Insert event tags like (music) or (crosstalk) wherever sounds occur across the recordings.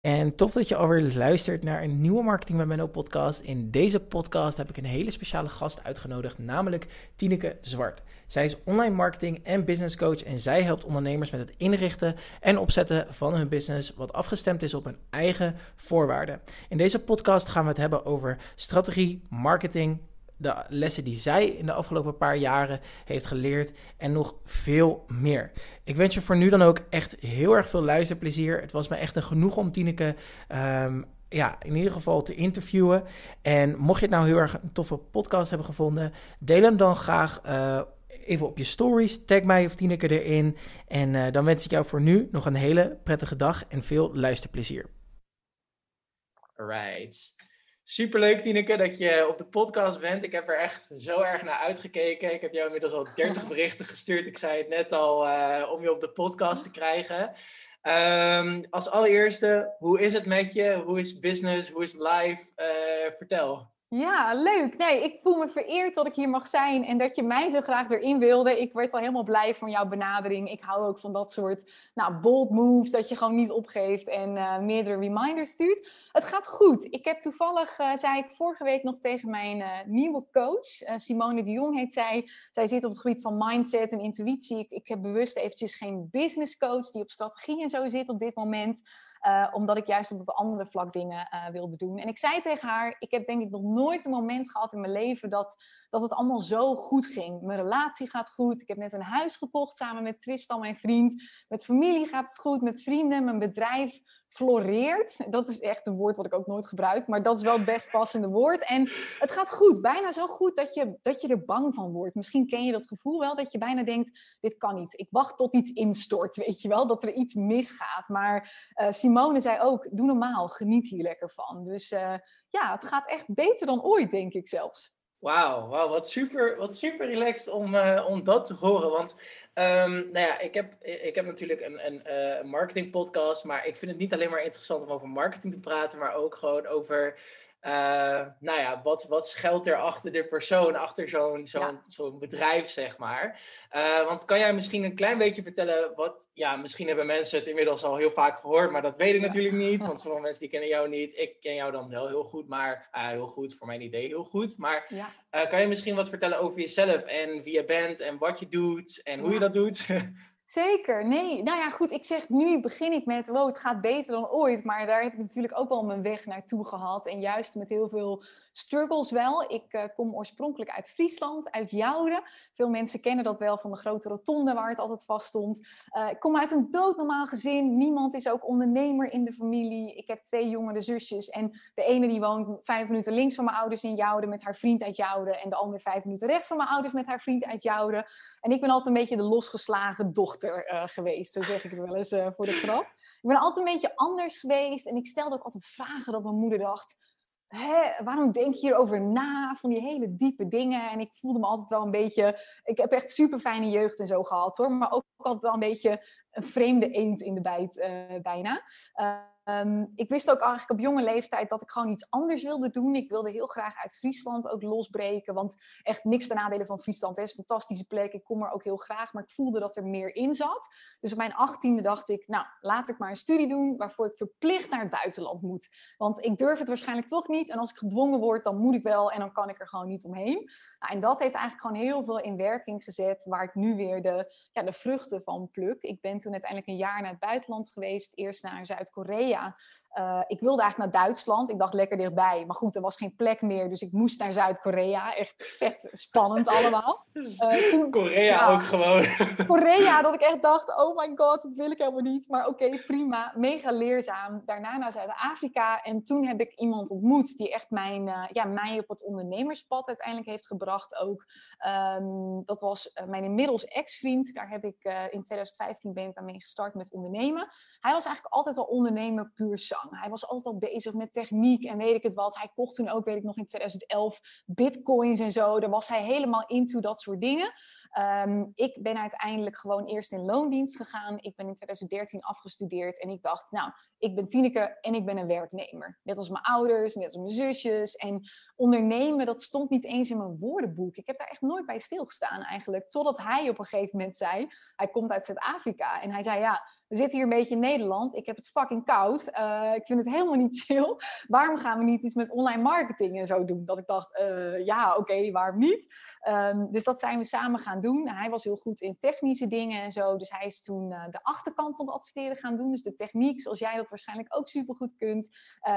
En tof dat je alweer luistert naar een nieuwe Marketing met Menno podcast. In deze podcast heb ik een hele speciale gast uitgenodigd, namelijk Tineke Zwart. Zij is online marketing en business coach en zij helpt ondernemers met het inrichten en opzetten van hun business wat afgestemd is op hun eigen voorwaarden. In deze podcast gaan we het hebben over strategie, marketing, de lessen die zij in de afgelopen paar jaren heeft geleerd en nog veel meer. Ik wens je voor nu dan ook echt heel erg veel luisterplezier. Het was me echt een genoeg om Tineke um, ja, in ieder geval te interviewen. En mocht je het nou heel erg een toffe podcast hebben gevonden, deel hem dan graag uh, even op je stories. Tag mij of Tineke erin. En uh, dan wens ik jou voor nu nog een hele prettige dag en veel luisterplezier. Superleuk, Tineke, dat je op de podcast bent. Ik heb er echt zo erg naar uitgekeken. Ik heb jou inmiddels al 30 (laughs) berichten gestuurd. Ik zei het net al, uh, om je op de podcast te krijgen. Um, als allereerste, hoe is het met je? Hoe is business? Hoe is life? Uh, vertel. Ja, leuk. Nee, ik voel me vereerd dat ik hier mag zijn en dat je mij zo graag erin wilde. Ik werd al helemaal blij van jouw benadering. Ik hou ook van dat soort nou, bold moves, dat je gewoon niet opgeeft en uh, meerdere reminders stuurt. Het gaat goed. Ik heb toevallig, uh, zei ik vorige week nog tegen mijn uh, nieuwe coach, Simone de Jong heet zij. Zij zit op het gebied van mindset en intuïtie. Ik, ik heb bewust eventjes geen business coach die op strategie en zo zit op dit moment. Omdat ik juist op dat andere vlak dingen wilde doen. En ik zei tegen haar, ik heb denk ik nog nooit nooit een moment gehad in mijn leven dat, dat het allemaal zo goed ging. Mijn relatie gaat goed. Ik heb net een huis gekocht samen met Tristan, mijn vriend. Met familie gaat het goed. Met vrienden. Mijn bedrijf floreert. Dat is echt een woord wat ik ook nooit gebruik. Maar dat is wel het best passende woord. En het gaat goed. Bijna zo goed dat je, dat je er bang van wordt. Misschien ken je dat gevoel wel. Dat je bijna denkt, dit kan niet. Ik wacht tot iets instort. Weet je wel? Dat er iets misgaat. Maar uh, Simone zei ook, doe normaal. Geniet hier lekker van. Dus... Uh, ja, het gaat echt beter dan ooit, denk ik zelfs. Wauw, wow, wat, super, wat super relaxed om, uh, om dat te horen. Want um, nou ja, ik, heb, ik heb natuurlijk een, een uh, marketing podcast, maar ik vind het niet alleen maar interessant om over marketing te praten, maar ook gewoon over uh, nou ja, wat, wat schuilt er achter de persoon, achter zo'n zo'n ja. zo'n bedrijf, zeg maar. Uh, want kan jij misschien een klein beetje vertellen wat, ja, misschien hebben mensen het inmiddels al heel vaak gehoord, maar dat weet ik ja. natuurlijk niet, want (laughs) sommige mensen die kennen jou niet. Ik ken jou dan wel heel goed, maar uh, heel goed, voor mijn idee heel goed. Maar ja. kan je misschien wat vertellen over jezelf en wie je bent en wat je doet en hoe je dat doet? (laughs) Zeker, nee. Nou ja, goed, ik zeg nu begin ik met, wow, het gaat beter dan ooit. Maar daar heb ik natuurlijk ook wel mijn weg naartoe gehad. En juist met heel veel struggles wel. Ik uh, kom oorspronkelijk uit Friesland, uit Jouden. Veel mensen kennen dat wel van de grote rotonde waar het altijd vast stond. Uh, ik kom uit een doodnormaal gezin. Niemand is ook ondernemer in de familie. Ik heb twee jongere zusjes. En de ene die woont vijf minuten links van mijn ouders in Jouden met haar vriend uit Jouden. En de andere vijf minuten rechts van mijn ouders met haar vriend uit Jouden. En ik ben altijd een beetje de losgeslagen dochter uh, geweest. Zo zeg ik het wel eens voor de grap. Ik ben altijd een beetje anders geweest. En ik stelde ook altijd vragen dat mijn moeder dacht Hè, waarom denk je hierover na? Van die hele diepe dingen. En ik voelde me altijd wel een beetje. Ik heb echt super fijne jeugd en zo gehad hoor. Maar ook altijd wel een beetje een vreemde eend in de bijt, uh, bijna. Um, ik wist ook eigenlijk op jonge leeftijd dat ik gewoon iets anders wilde doen. Ik wilde heel graag uit Friesland ook losbreken. Want echt niks ten nadele van Friesland. Het is een fantastische plek. Ik kom er ook heel graag. Maar ik voelde dat er meer in zat. Dus op mijn achttiende dacht ik, nou, laat ik maar een studie doen waarvoor ik verplicht naar het buitenland moet. Want ik durf het waarschijnlijk toch niet. En als ik gedwongen word, dan moet ik wel. En dan kan ik er gewoon niet omheen. Nou, en dat heeft eigenlijk gewoon heel veel in werking gezet. Waar ik nu weer de, ja, de vruchten van pluk. Ik ben toen uiteindelijk een jaar naar het buitenland geweest. Eerst naar Zuid-Korea. Uh, ik wilde eigenlijk naar Duitsland. Ik dacht lekker dichtbij. Maar goed, er was geen plek meer. Dus ik moest naar Zuid-Korea. Echt vet spannend (laughs) allemaal. Uh, toen, Korea ja, ook gewoon. (laughs) Korea, dat ik echt dacht, oh my god, dat wil ik helemaal niet. Maar oké, okay, prima. Mega leerzaam. Daarna naar Zuid-Afrika. En toen heb ik iemand ontmoet die echt mijn, uh, ja, mij op het ondernemerspad uiteindelijk heeft gebracht ook. Um, dat was mijn inmiddels ex-vriend. Daar heb ik in 2015 ben ik daarmee gestart met ondernemen. Hij was eigenlijk altijd al ondernemer puur zang. Hij was altijd al bezig met techniek en weet ik het wat. Hij kocht toen ook, weet ik nog, in 2011 bitcoins en zo. Daar was hij helemaal into dat soort dingen. Um, ik ben uiteindelijk gewoon eerst in loondienst gegaan. Ik ben in 2013 afgestudeerd en ik dacht, nou, ik ben Tineke en ik ben een werknemer. Net als mijn ouders, net als mijn zusjes. En ondernemen, dat stond niet eens in mijn woordenboek. Ik heb daar echt nooit bij stilgestaan eigenlijk. Totdat hij op een gegeven moment zei, hij komt uit Zuid-Afrika. En hij zei, ja, we zitten hier een beetje in Nederland. Ik heb het fucking koud. Eh, ik vind het helemaal niet (laughs) chill. Waarom gaan we niet iets met online marketing en zo doen? Dat ik dacht, uh, ja, oké, waarom niet? Um, dus dat zijn we samen gaan doen. Hij was heel goed in technische dingen en zo. Dus hij is toen uh, de achterkant van het adverteren gaan doen. Dus de techniek, zoals jij dat waarschijnlijk ook super goed kunt.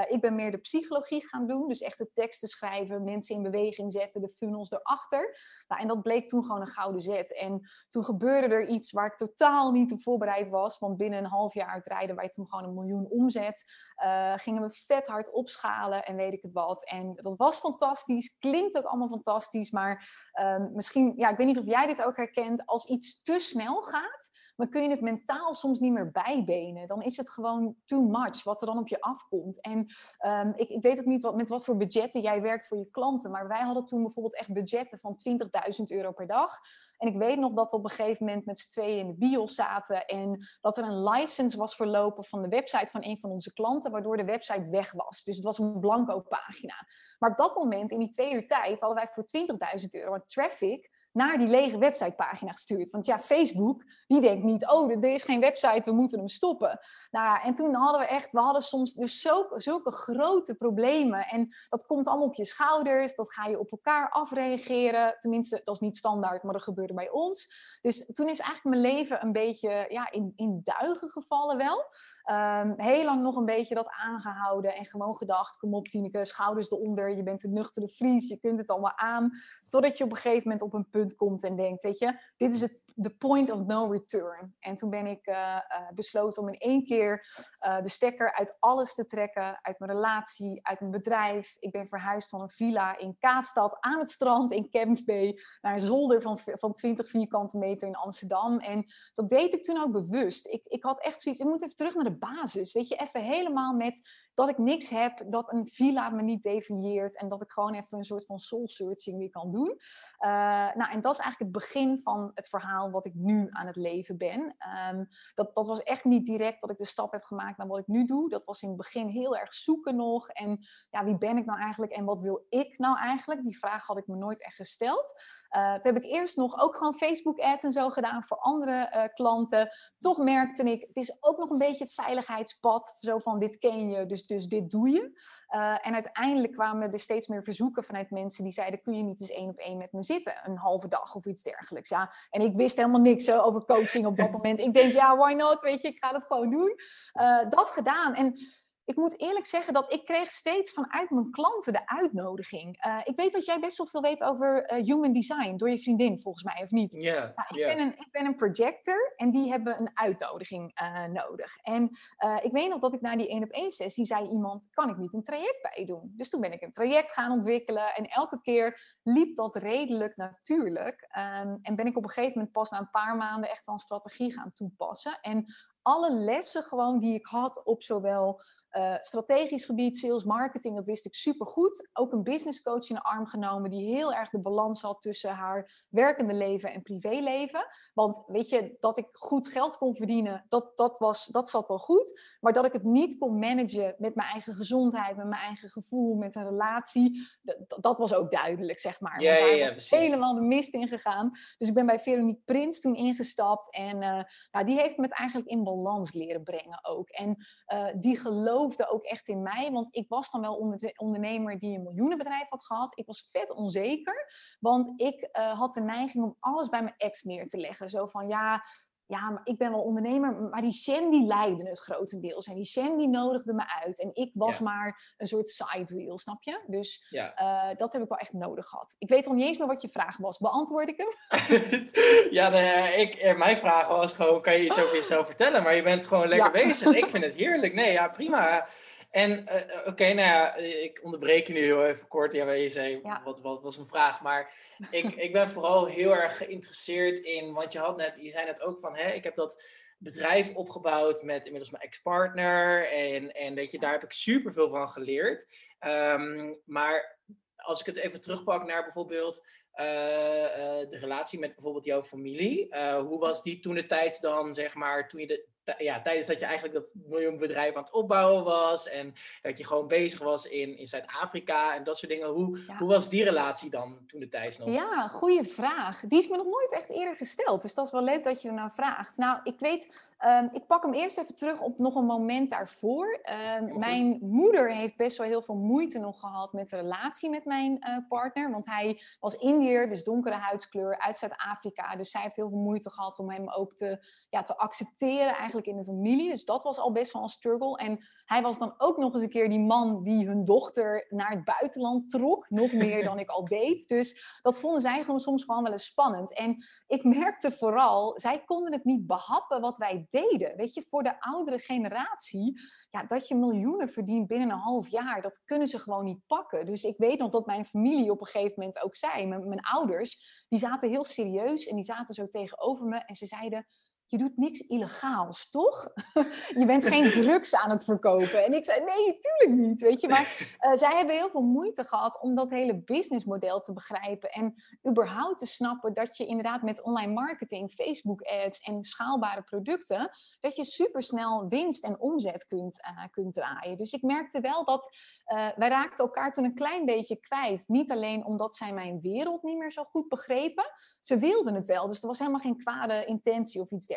ik ben meer de psychologie gaan doen. Dus echt de teksten schrijven, mensen in beweging zetten, de funnels erachter. Nou, en dat bleek toen gewoon een gouden zet. En toen gebeurde er iets waar ik totaal niet op voorbereid was. Want binnen een half jaar uitrijden wij toen gewoon een miljoen omzet. Uh, gingen we vet hard opschalen en weet ik het wat. En dat was fantastisch. Klinkt ook allemaal fantastisch. Maar uh, misschien, ja, ik weet niet of jij dit ook herkent. Als iets te snel gaat, dan kun je het mentaal soms niet meer bijbenen. Dan is het gewoon too much wat er dan op je afkomt. En um, ik, ik, weet ook niet wat, met wat voor budgetten jij werkt voor je klanten. Maar wij hadden toen bijvoorbeeld echt budgetten van 20.000 euro per dag. En ik weet nog dat we op een gegeven moment met z'n tweeën in de bios zaten. En dat er een license was verlopen van de website van een van onze klanten. Waardoor de website weg was. Dus het was een blanco pagina. Maar op dat moment, in die twee uur tijd, hadden wij voor 20.000 euro traffic naar die lege websitepagina gestuurd. Want ja, Facebook, die denkt niet, oh, er is geen website, we moeten hem stoppen. Nou, en toen hadden we echt, we hadden soms dus zulke, zulke grote problemen. En dat komt allemaal op je schouders, dat ga je op elkaar afreageren. Tenminste, dat is niet standaard, maar dat gebeurde bij ons. Dus toen is eigenlijk mijn leven een beetje ja, in, in duigen gevallen wel. Um, heel lang nog een beetje dat aangehouden en gewoon gedacht, kom op Tineke, schouders eronder, je bent een nuchtere Fries, je kunt het allemaal aan. Totdat je op een gegeven moment op een punt komt en denkt, weet je, dit is het the point of no return. En toen ben ik uh, uh, besloten om in één keer uh, de stekker uit alles te trekken. Uit mijn relatie, uit mijn bedrijf. Ik ben verhuisd van een villa in Kaapstad aan het strand in Camps Bay naar een zolder van, van 20 vierkante meter in Amsterdam. En dat deed ik toen ook bewust. Ik, ik had echt zoiets, ik moet even terug naar de basis. Weet je, even helemaal met dat ik niks heb, dat een villa me niet definieert en dat ik gewoon even een soort van soul searching weer kan doen. Uh, nou, en dat is eigenlijk het begin van het verhaal wat ik nu aan het leven ben. Um, dat, dat was echt niet direct dat ik de stap heb gemaakt naar wat ik nu doe. Dat was in het begin heel erg zoeken nog. En ja, wie ben ik nou eigenlijk en wat wil ik nou eigenlijk? Die vraag had ik me nooit echt gesteld. Uh, toen heb ik eerst nog ook gewoon Facebook ads en zo gedaan voor andere uh, klanten. Toch merkte ik, het is ook nog een beetje het veiligheidspad. Zo van dit ken je, dus, dus dit doe je. Uh, en uiteindelijk kwamen er steeds meer verzoeken vanuit mensen die zeiden: kun je niet eens één op één met me zitten, een halve dag of iets dergelijks. Ja, en ik wist helemaal niks over coaching op dat (laughs) moment. Ik denk, ja, why not? Weet je, ik ga dat gewoon doen. dat gedaan. En ik moet eerlijk zeggen dat ik kreeg steeds vanuit mijn klanten de uitnodiging. Uh, ik weet dat jij best wel veel weet over uh, human design, door je vriendin volgens mij, of niet? Ja. Yeah, nou, ik, yeah. ben een, ik ben een projector en die hebben een uitnodiging uh, nodig. En ik weet nog dat ik na die één op één sessie zei iemand, kan ik niet een traject bij je doen? Dus toen ben ik een traject gaan ontwikkelen en elke keer liep dat redelijk natuurlijk. Um, en ben ik op een gegeven moment pas na een paar maanden echt wel een strategie gaan toepassen. En alle lessen gewoon die ik had op zowel uh, strategisch gebied, sales, marketing, dat wist ik super goed. Ook een business coach in de arm genomen die heel erg de balans had tussen haar werkende leven en privéleven. Want weet je, dat ik goed geld kon verdienen, dat, dat, was, dat zat wel goed. Maar dat ik het niet kon managen met mijn eigen gezondheid, met mijn eigen gevoel, met een relatie, dat, was ook duidelijk, zeg maar. Ja, ja, ja, was helemaal de mist in gegaan. Dus ik ben bij Veronique Prins toen ingestapt en uh, nou, die heeft me het eigenlijk in balans leren brengen ook. En uh, die geloof geloofde ook echt in mij. Want ik was dan wel ondernemer die een miljoenenbedrijf had gehad. Ik was vet onzeker. Want ik uh, had de neiging om alles bij mijn ex neer te leggen. Zo van ja, ja, maar ik ben wel ondernemer, maar die Shen die leidde het grotendeels. En die Shen die nodigde me uit. En ik was ja. maar een soort side wheel, snap je? Dus ja. uh, dat heb ik wel echt nodig gehad. Ik weet al niet eens meer wat je vraag was. Beantwoord ik hem? (laughs) ja, ik, mijn vraag was gewoon, kan je iets over jezelf vertellen? Maar je bent gewoon lekker bezig. Ik (laughs) vind het heerlijk. Nee, ja, prima. En uh, oké, okay, nou ja, ik onderbreek je nu heel even kort. Ja, je zei, ja. wat, wat was een vraag? Maar (laughs) ik, ik ben vooral heel erg geïnteresseerd in, want je had net, je zei net ook van, hè, ik heb dat bedrijf opgebouwd met inmiddels mijn ex-partner. En, en weet je, daar heb ik super veel van geleerd. Um, maar als ik het even terugpak naar bijvoorbeeld uh, uh, de relatie met bijvoorbeeld jouw familie. Uh, hoe was die toen de tijd dan, zeg maar, toen je de, ja, tijdens dat je eigenlijk dat miljoenbedrijf aan het opbouwen was en dat je gewoon bezig was in, in Zuid-Afrika en dat soort dingen. Hoe, hoe was die relatie dan toen de tijd nog? Ja, goede vraag. Die is me nog nooit echt eerder gesteld. Dus dat is wel leuk dat je er nou vraagt. Nou, ik weet, um, ik pak hem eerst even terug op nog een moment daarvoor. Um, mijn moeder heeft best wel heel veel moeite nog gehad met de relatie met mijn uh, partner. Want hij was Indiër, dus donkere huidskleur uit Zuid-Afrika. Dus zij heeft heel veel moeite gehad om hem ook te, ja, te accepteren. Eigenlijk in de familie. Dus dat was al best wel een struggle. En hij was dan ook nog eens een keer die man die hun dochter naar het buitenland trok. Nog meer dan ik al (laughs) deed. Dus dat vonden zij gewoon soms gewoon wel eens spannend. En ik merkte vooral, zij konden het niet behappen wat wij deden. Weet je, voor de oudere generatie, ja, dat je miljoenen verdient binnen een half jaar, dat kunnen ze gewoon niet pakken. Dus ik weet nog dat mijn familie op een gegeven moment ook zei, mijn, mijn ouders, die zaten heel serieus en die zaten zo tegenover me en ze zeiden je doet niks illegaals, toch? (laughs) je bent geen drugs aan het verkopen. En ik zei, nee, tuurlijk niet, weet je. Maar uh, (laughs) zij hebben heel veel moeite gehad om dat hele businessmodel te begrijpen. En überhaupt te snappen dat je inderdaad met online marketing, Facebook ads en schaalbare producten, dat je supersnel winst en omzet kunt, uh, kunt draaien. Dus ik merkte wel dat uh, wij raakten elkaar toen een klein beetje kwijt. Niet alleen omdat zij mijn wereld niet meer zo goed begrepen. Ze wilden het wel, dus er was helemaal geen kwade intentie of iets dergelijks.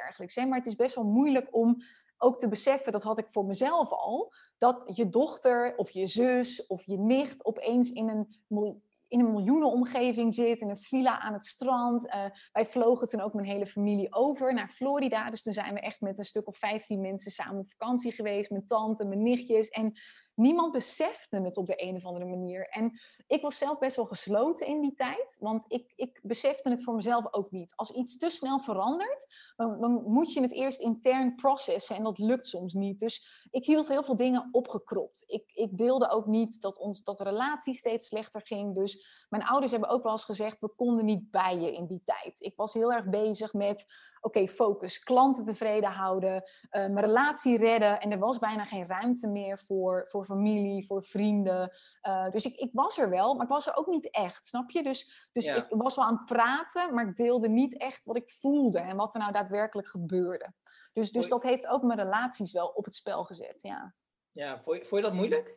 Maar het is best wel moeilijk om ook te beseffen, dat had ik voor mezelf al, dat je dochter of je zus of je nicht opeens in een in een miljoenenomgeving zit, in een villa aan het strand. Uh, wij vlogen toen ook mijn hele familie over naar Florida. Dus toen zijn we echt met een stuk of 15 mensen samen op vakantie geweest. Mijn tante, mijn nichtjes. En niemand besefte het op de een of andere manier. En ik was zelf best wel gesloten in die tijd, want ik, ik besefte het voor mezelf ook niet. Als iets te snel verandert, dan, dan moet je het eerst intern processen en dat lukt soms niet. Dus ik hield heel veel dingen opgekropt. Ik, ik deelde ook niet dat, ons, dat de relatie steeds slechter ging. Dus mijn ouders hebben ook wel eens gezegd, we konden niet bij je in die tijd. Ik was heel erg bezig met oké, focus, klanten tevreden houden, uh, mijn relatie redden. En er was bijna geen ruimte meer voor, voor familie, voor vrienden. Uh, dus ik, ik was er wel, maar ik was er ook niet echt, snap je? Dus, dus ik was wel aan het praten, maar ik deelde niet echt wat ik voelde en wat er nou daadwerkelijk gebeurde. Dus, dus dat heeft ook mijn relaties wel op het spel gezet, ja. Ja, vond je, vond je dat moeilijk?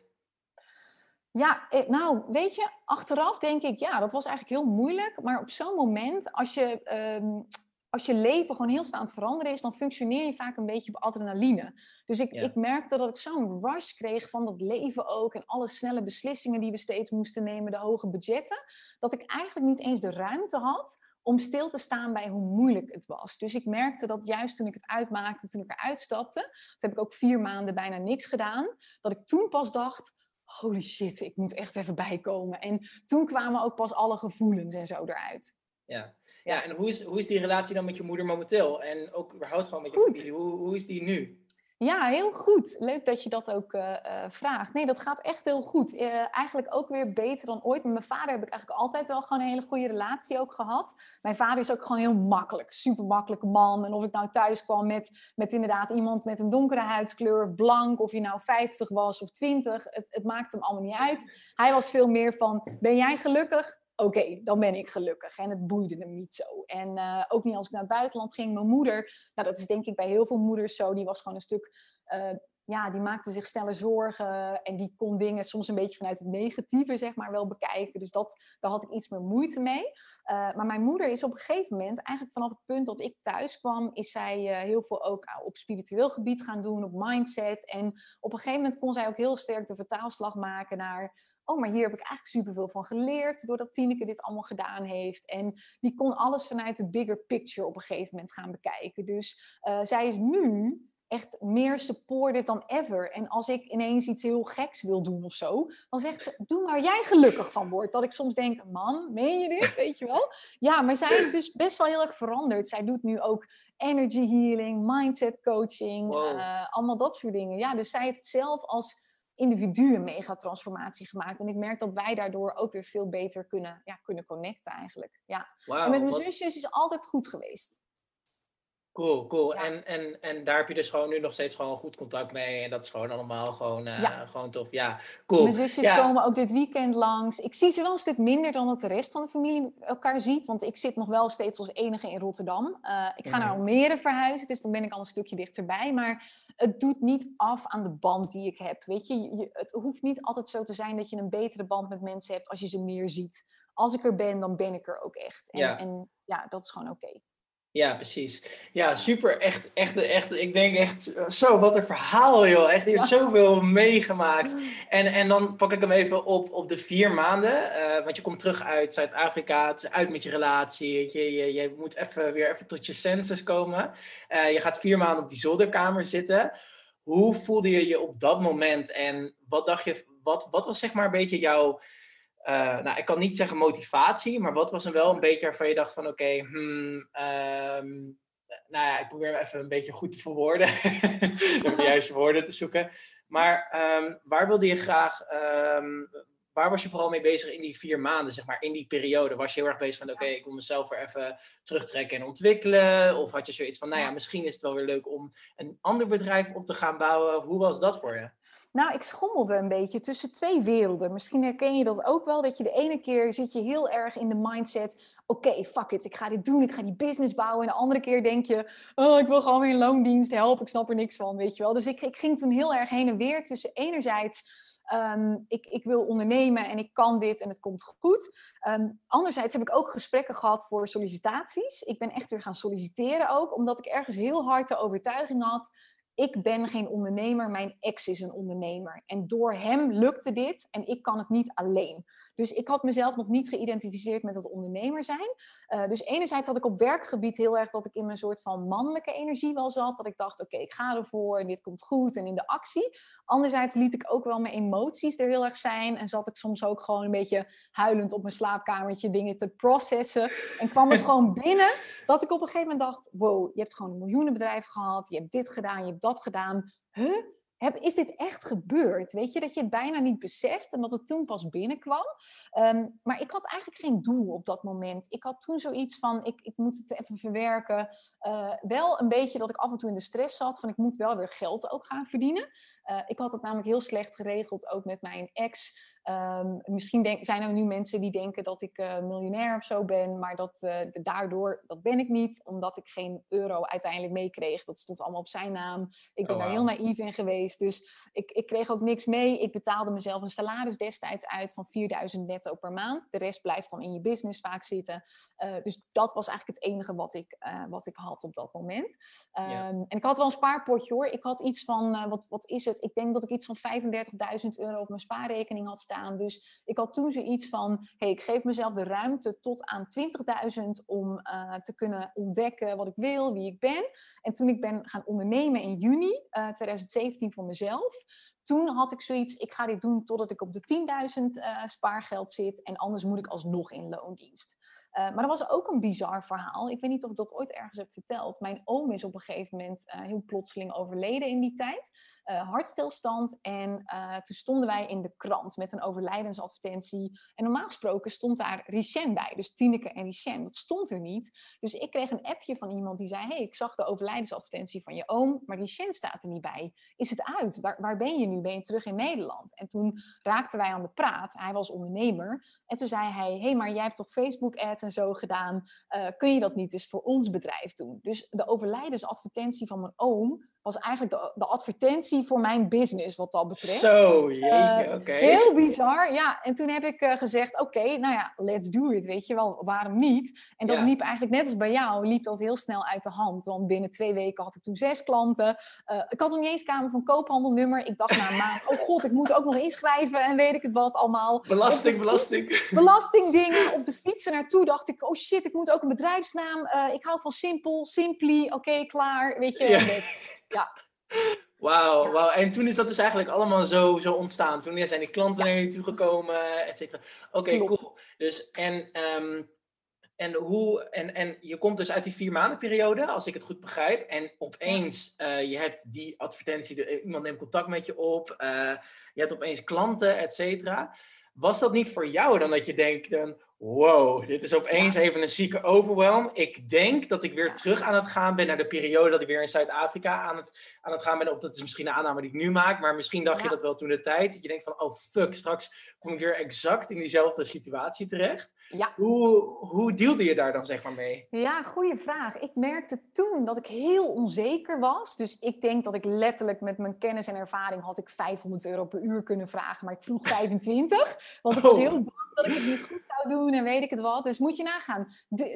Ja, eh, nou, weet je, achteraf denk ik, ja, dat was eigenlijk heel moeilijk. Maar op zo'n moment, als je um, als je leven gewoon heel snel aan het veranderen is, dan functioneer je vaak een beetje op adrenaline. Dus ik, ik merkte dat ik zo'n rush kreeg van dat leven ook en alle snelle beslissingen die we steeds moesten nemen, de hoge budgetten, dat ik eigenlijk niet eens de ruimte had om stil te staan bij hoe moeilijk het was. Dus ik merkte dat juist toen ik het uitmaakte, toen ik eruit stapte, dat heb ik ook vier maanden bijna niks gedaan, dat ik toen pas dacht, holy shit, ik moet echt even bijkomen. En toen kwamen ook pas alle gevoelens en zo eruit. Ja, ja, en hoe is, hoe is die relatie dan met je moeder momenteel? En ook überhaupt gewoon met je familie? Hoe, hoe is die nu? Ja, heel goed. Leuk dat je dat ook uh, vraagt. Nee, dat gaat echt heel goed. Uh, eigenlijk ook weer beter dan ooit. Met mijn vader heb ik eigenlijk altijd wel gewoon een hele goede relatie ook gehad. Mijn vader is ook gewoon heel makkelijk. Super makkelijke man. En of ik nou thuis kwam met, met inderdaad iemand met een donkere huidskleur of blank. Of je nou 50 was of 20. Het, het maakt hem allemaal niet uit. Hij was veel meer van, ben jij gelukkig? Oké, dan ben ik gelukkig. En het boeide hem niet zo. En uh, ook niet als ik naar het buitenland ging. Mijn moeder, nou dat is denk ik bij heel veel moeders zo, die was gewoon een stuk uh, ja, die maakte zich sneller zorgen en die kon dingen soms een beetje vanuit het negatieve, zeg maar, wel bekijken. Dus dat, daar had ik iets meer moeite mee. Uh, maar mijn moeder is op een gegeven moment, eigenlijk vanaf het punt dat ik thuis kwam, is zij heel veel ook op spiritueel gebied gaan doen, op mindset. En op een gegeven moment kon zij ook heel sterk de vertaalslag maken naar, oh, maar hier heb ik eigenlijk superveel van geleerd, doordat Tineke dit allemaal gedaan heeft. En die kon alles vanuit de bigger picture op een gegeven moment gaan bekijken. Dus uh, zij is nu echt meer supported dan ever. En als ik ineens iets heel geks wil doen of zo, dan zegt ze: Doe maar jij gelukkig van wordt. Dat ik soms denk: Man, meen je dit? Weet je wel? Ja, maar zij is dus best wel heel erg veranderd. Zij doet nu ook energy healing, mindset coaching, uh, allemaal dat soort dingen. Ja, dus zij heeft zelf als individu een mega transformatie gemaakt. En ik merk dat wij daardoor ook weer veel beter kunnen, ja, kunnen connecten eigenlijk. Ja. en met mijn zusjes is het altijd goed geweest. Cool, cool. En, en, en daar heb je dus gewoon nu nog steeds gewoon goed contact mee. En dat is gewoon allemaal gewoon, uh, gewoon tof. Ja, cool. Mijn zusjes komen ook dit weekend langs. Ik zie ze wel een stuk minder dan dat de rest van de familie elkaar ziet. Want ik zit nog wel steeds als enige in Rotterdam. Uh, ik ga naar mhm. Almere verhuizen, dus dan ben ik al een stukje dichterbij. Maar het doet niet af aan de band die ik heb. Weet je, je het hoeft niet altijd zo te zijn dat je een betere band met mensen hebt als je ze meer ziet. Als ik er ben, dan ben ik er ook echt. En ja, en, ja dat is gewoon oké. Ja, precies. Ja, super. Echt, echt, echt. Ik denk echt, zo, wat een verhaal, joh. Echt, je hebt zoveel meegemaakt. En, en dan pak ik hem even op, op de vier maanden. Uh, want je komt terug uit Zuid-Afrika. Het is uit met je relatie. Je, je, je moet even weer even tot je senses komen. Uh, je gaat vier maanden op die zolderkamer zitten. Hoe voelde je je op dat moment? En wat dacht je, wat, wat was zeg maar een beetje jouw uh, nou, ik kan niet zeggen motivatie, maar wat was er wel een beetje waarvan je dacht van oké, okay, hmm, ehm, nou ja, ik probeer even een beetje goed te verwoorden, (laughs) om de juiste woorden te zoeken. Maar um, waar wilde je graag, um, waar was je vooral mee bezig in die vier maanden, zeg maar, in die periode? Was je heel erg bezig van oké, ik wil mezelf weer even terugtrekken en ontwikkelen? Of had je zoiets van, nou ja, misschien is het wel weer leuk om een ander bedrijf op te gaan bouwen? Hoe was dat voor je? Nou, ik schommelde een beetje tussen twee werelden. Misschien herken je dat ook wel, dat je de ene keer zit je heel erg in de mindset, oké, fuck it, ik ga dit doen, ik ga die business bouwen. En de andere keer denk je, oh, ik wil gewoon weer een loondienst, help, ik snap er niks van, weet je wel. Dus ik, ik ging toen heel erg heen en weer tussen enerzijds... Ehm, ik, ik, wil ondernemen en ik kan dit en het komt goed. Um, anderzijds heb ik ook gesprekken gehad voor sollicitaties. Ik ben echt weer gaan solliciteren ook, omdat ik ergens heel hard de overtuiging had ik ben geen ondernemer, mijn ex is een ondernemer. En door hem lukte dit en ik kan het niet alleen. Dus ik had mezelf nog niet geïdentificeerd met het ondernemer zijn. Uh, dus enerzijds had ik op werkgebied heel erg dat ik in mijn soort van mannelijke energie wel zat. Dat ik dacht, oké, ik ga ervoor en dit komt goed en in de actie. Anderzijds liet ik ook wel mijn emoties er heel erg zijn. En zat ik soms ook gewoon een beetje huilend op mijn slaapkamertje dingen te processen. En kwam het (laughs) gewoon binnen dat ik op een gegeven moment dacht, wow, je hebt gewoon een miljoenenbedrijf gehad. Je hebt dit gedaan, je hebt dat gedaan. Heb, is dit echt gebeurd? Weet je, dat je het bijna niet beseft en dat het toen pas binnenkwam. Um, maar ik had eigenlijk geen doel op dat moment. Ik had toen zoiets van, ik, ik moet het even verwerken. Uh, wel een beetje dat ik af en toe in de stress zat van, ik moet wel weer geld ook gaan verdienen. Uh, ik had het namelijk heel slecht geregeld, ook met mijn ex. Um, misschien denk, zijn er nu mensen die denken dat ik uh, miljonair of zo ben, maar dat, uh, daardoor, dat ben ik niet, omdat ik geen euro uiteindelijk meekreeg. Dat stond allemaal op zijn naam. Ik ben oh, daar heel naïef in geweest, dus ik, ik kreeg ook niks mee. Ik betaalde mezelf een salaris destijds uit van 4000 netto per maand. De rest blijft dan in je business vaak zitten. Uh, dus dat was eigenlijk het enige wat ik, wat ik had op dat moment. Um, yeah. En ik had wel een spaarpotje hoor. Ik had iets van, wat, wat is het? Ik denk dat ik iets van 35.000 euro op mijn spaarrekening had dus ik had toen zoiets van, hey, ik geef mezelf de ruimte tot aan 20.000 om uh, te kunnen ontdekken wat ik wil, wie ik ben. En toen ik ben gaan ondernemen in juni uh, eh, 2017 voor mezelf, toen had ik zoiets, ik ga dit doen totdat ik op de 10.000 uh, spaargeld zit en anders moet ik alsnog in loondienst. Uh, maar dat was ook een bizar verhaal. Ik weet niet of ik dat ooit ergens heb verteld. Mijn oom is op een gegeven moment uh, heel plotseling overleden in die tijd. Uh, hartstilstand. En toen stonden wij in de krant met een overlijdensadvertentie. En normaal gesproken stond daar Richen bij. Dus Tineke en Richen. Dat stond er niet. Dus ik kreeg een appje van iemand die zei... hey, ik zag de overlijdensadvertentie van je oom, maar Richen staat er niet bij. Is het uit? Waar, waar ben je nu? Ben je terug in Nederland? En toen raakten wij aan de praat. Hij was ondernemer. En toen zei hij, hey, maar jij hebt toch Facebook-ads en zo gedaan. Uh, kun je dat niet eens voor ons bedrijf doen? Dus de overlijdensadvertentie van mijn oom was eigenlijk de, de, advertentie voor mijn business, wat dat betreft. Zo, jeetje, uh, oké. Heel bizar, ja. En toen heb ik uh, gezegd, oké, nou ja, let's do it, weet je wel, waarom niet? En dat ja. liep eigenlijk net als bij jou, liep dat heel snel uit de hand. Want binnen twee weken had ik toen zes klanten. Uh, ik had nog niet eens Kamer van Koophandelnummer. Ik dacht na een maand, oh god, ik moet ook nog inschrijven en weet ik het wat allemaal. Belasting, belasting. Belastingdingen. Op de fietsen naartoe dacht ik, oh shit, ik moet ook een bedrijfsnaam. ik hou van simpel, simply, oké, klaar, weet je. Ja. Ja. Wauw, wow. en toen is dat dus eigenlijk allemaal zo, zo ontstaan. Toen zijn die klanten naar je toe gekomen, et cetera. Oké, cool. Dus en, um, en hoe, en, en je komt dus uit die vier maanden periode, als ik het goed begrijp. En opeens, uh, je hebt die advertentie, de, iemand neemt contact met je op, uh, je hebt opeens klanten, et cetera. Was dat niet voor jou dan dat je denkt, wow, dit is opeens even een zieke overwhelm. Ik denk dat ik weer terug aan het gaan ben naar de periode dat ik weer in Zuid-Afrika aan het, aan het gaan ben. Of dat is misschien een aanname die ik nu maak, maar misschien dacht je dat wel toen de tijd. Dat je denkt van, oh fuck, straks kom ik weer exact in diezelfde situatie terecht. Ja. Hoe, hoe deelde je daar dan zeg maar mee? Ja, goede vraag. Ik merkte toen dat ik heel onzeker was. Dus ik denk dat ik letterlijk met mijn kennis en ervaring had ik 500 euro per uur kunnen vragen. Maar ik vroeg 25, want ik was heel bang dat ik het niet goed zou doen en weet ik het wat. Dus moet je nagaan.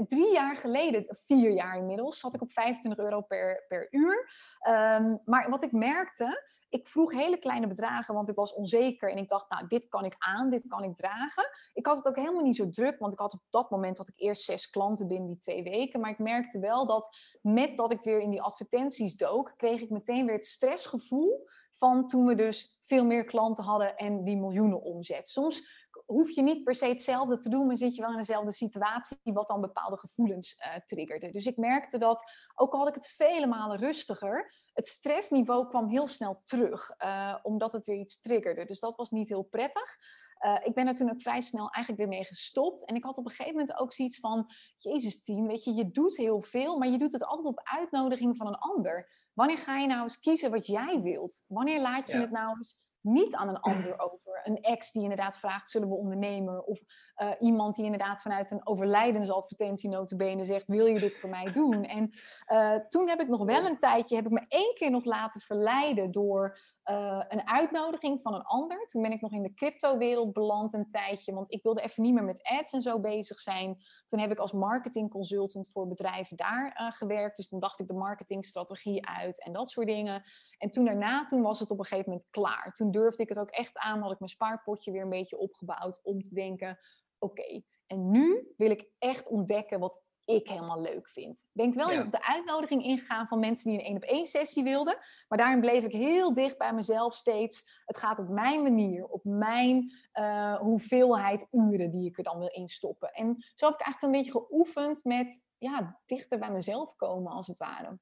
drie jaar geleden, vier jaar inmiddels, zat ik op 25 euro per, per uur. Ehm, maar wat ik merkte, ik vroeg hele kleine bedragen, want ik was onzeker en ik dacht, nou, dit kan ik aan, dit kan ik dragen. Ik had het ook helemaal niet zo druk, want ik had op dat moment had ik eerst zes klanten binnen die twee weken. Maar ik merkte wel dat met dat ik weer in die advertenties dook, kreeg ik meteen weer het stressgevoel van toen we dus veel meer klanten hadden en die miljoenen omzet. Soms hoef je niet per se hetzelfde te doen, maar zit je wel in dezelfde situatie, wat dan bepaalde gevoelens uh, triggerde. Dus ik merkte dat, ook al had ik het vele malen rustiger, het stressniveau kwam heel snel terug, uh, omdat het weer iets triggerde. Dus dat was niet heel prettig. Uh, ik ben er toen ook vrij snel eigenlijk weer mee gestopt. En ik had op een gegeven moment ook zoiets van: Jezus, team, weet je, je doet heel veel, maar je doet het altijd op uitnodiging van een ander. Wanneer ga je nou eens kiezen wat jij wilt? Wanneer laat je het nou eens niet aan een ander over. Een ex die inderdaad vraagt, zullen we ondernemen? Of uh, iemand die inderdaad vanuit een overlijdensadvertentie notabene zegt, wil je dit voor mij doen? En uh, toen heb ik nog wel een tijdje, heb ik me één keer nog laten verleiden door uh, een uitnodiging van een ander. Toen ben ik nog in de crypto-wereld beland een tijdje, want ik wilde even niet meer met ads en zo bezig zijn. Toen heb ik als marketing consultant voor bedrijven daar uh, gewerkt. Dus toen dacht ik de marketingstrategie uit en dat soort dingen. En toen daarna, toen was het op een gegeven moment klaar. Toen durfde ik het ook echt aan, had ik mijn spaarpotje weer een beetje opgebouwd om te denken, oké, en nu wil ik echt ontdekken wat ik helemaal leuk vind. Ik ben wel op de uitnodiging ingegaan van mensen die een één op één sessie wilden. Maar daarin bleef ik heel dicht bij mezelf steeds. Het gaat op mijn manier, op mijn uh, hoeveelheid uren die ik er dan wil instoppen. En zo heb ik eigenlijk een beetje geoefend met ja, dichter bij mezelf komen, als het ware.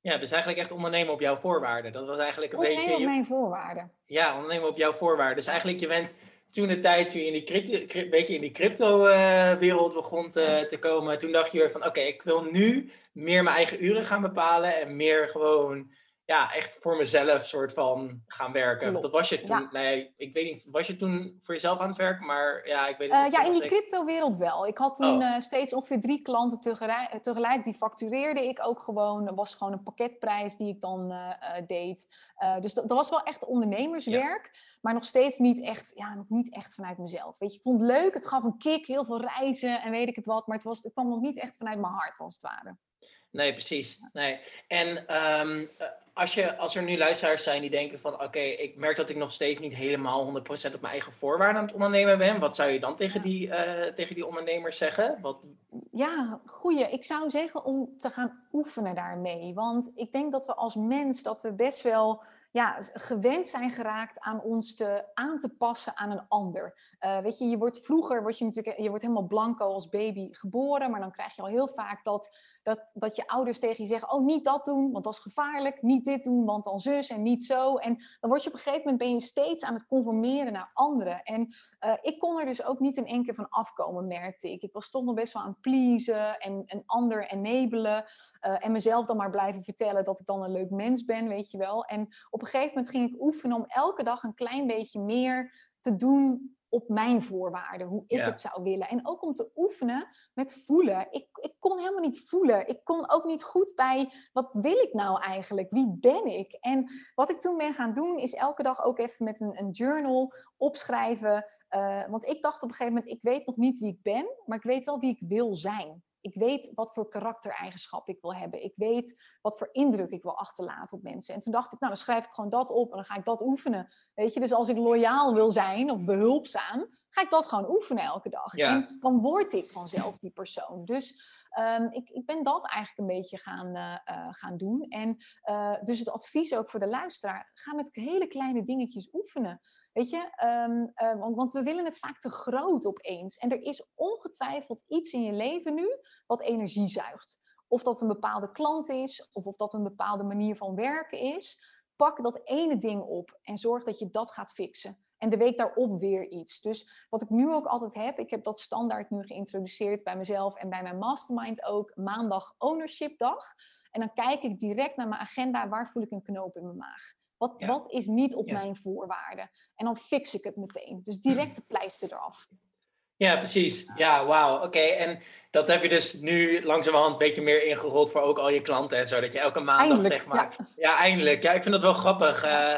Ja, dus eigenlijk echt ondernemen op jouw voorwaarden. Dat was eigenlijk een ondernemen beetje... op mijn voorwaarden. Ja, ondernemen op jouw voorwaarden. Dus eigenlijk je bent toen de tijd toen je in die crypto, een beetje in die crypto-wereld begon te, te, komen, toen dacht je weer van oké, ik wil nu meer mijn eigen uren gaan bepalen en meer gewoon ja, echt voor mezelf soort van gaan werken. Dat was je toen, nee, ik weet niet, was je toen voor jezelf aan het werken? Maar ja, ik weet het uh, Ja, in die crypto-wereld wel. Ik had toen oh. uh, steeds ongeveer drie klanten tegelijk, tegelijk, die factureerde ik ook gewoon. Dat was gewoon een pakketprijs die ik dan uh, deed. dus dat, dat, was wel echt ondernemerswerk, maar nog steeds niet echt, ja, nog niet echt vanuit mezelf. Weet je, ik vond het leuk, het gaf een kick, heel veel reizen en weet ik het wat, maar het, was, het kwam nog niet echt vanuit mijn hart, als het ware. Nee, precies. Nee. En um, als, je, als er nu luisteraars zijn die denken van oké, ik merk dat ik nog steeds niet helemaal 100% op mijn eigen voorwaarden aan het ondernemen ben. Wat zou je dan tegen die, uh, tegen die ondernemers zeggen? Wat... Ja, goeie. Ik zou zeggen om te gaan oefenen daarmee. Want ik denk dat we als mens dat we best wel ja, gewend zijn geraakt aan ons te, aan te passen aan een ander. Uh, weet je, je wordt vroeger, word je, natuurlijk, je wordt helemaal blanco als baby geboren, maar dan krijg je al heel vaak dat, dat, dat je ouders tegen je zeggen, oh niet dat doen, want dat is gevaarlijk, niet dit doen, want dan zus en niet zo. En dan word je op een gegeven moment, ben je steeds aan het conformeren naar anderen. En uh, ik kon er dus ook niet in één keer van afkomen, merkte ik. Ik was toch nog best wel aan pleasen en een ander enabelen uh, en mezelf dan maar blijven vertellen dat ik dan een leuk mens ben, weet je wel. En op een gegeven moment ging ik oefenen om elke dag een klein beetje meer te doen op mijn voorwaarden, hoe ik het zou willen. En ook om te oefenen met voelen. Ik, ik kon helemaal niet voelen. Ik kon ook niet goed bij, wat wil ik nou eigenlijk? Wie ben ik? En wat ik toen ben gaan doen, is elke dag ook even met een, een journal opschrijven. Uh, want ik dacht op een gegeven moment, ik weet nog niet wie ik ben, maar ik weet wel wie ik wil zijn. Ik weet wat voor karaktereigenschap ik wil hebben. Ik weet wat voor indruk ik wil achterlaten op mensen. En toen dacht ik, nou, dan schrijf ik gewoon dat op en dan ga ik dat oefenen. Weet je, dus als ik loyaal wil zijn of behulpzaam, ga ik dat gewoon oefenen elke dag. En dan word ik vanzelf die persoon. Dus um, ik, ik ben dat eigenlijk een beetje gaan, uh, uh, gaan doen. En uh, dus het advies ook voor de luisteraar, ga met hele kleine dingetjes oefenen. Weet je, um, want, want, we willen het vaak te groot opeens. En er is ongetwijfeld iets in je leven nu wat energie zuigt. Of dat een bepaalde klant is, of of dat een bepaalde manier van werken is. Pak dat ene ding op en zorg dat je dat gaat fixen. En de week daarop weer iets. Dus wat ik nu ook altijd heb, ik heb dat standaard nu geïntroduceerd bij mezelf en bij mijn mastermind ook, maandag ownership dag. En dan kijk ik direct naar mijn agenda, waar voel ik een knoop in mijn maag? Wat, wat is niet op mijn voorwaarden? En dan fix ik het meteen. Dus direct de pleister eraf. Ja, precies. Ja, wauw. Oké, en dat heb je dus nu langzamerhand een beetje meer ingerold voor ook al je klanten en zo. Dat je elke maandag zeg maar. Ja. eindelijk. Ja, ik vind dat wel grappig. Uh,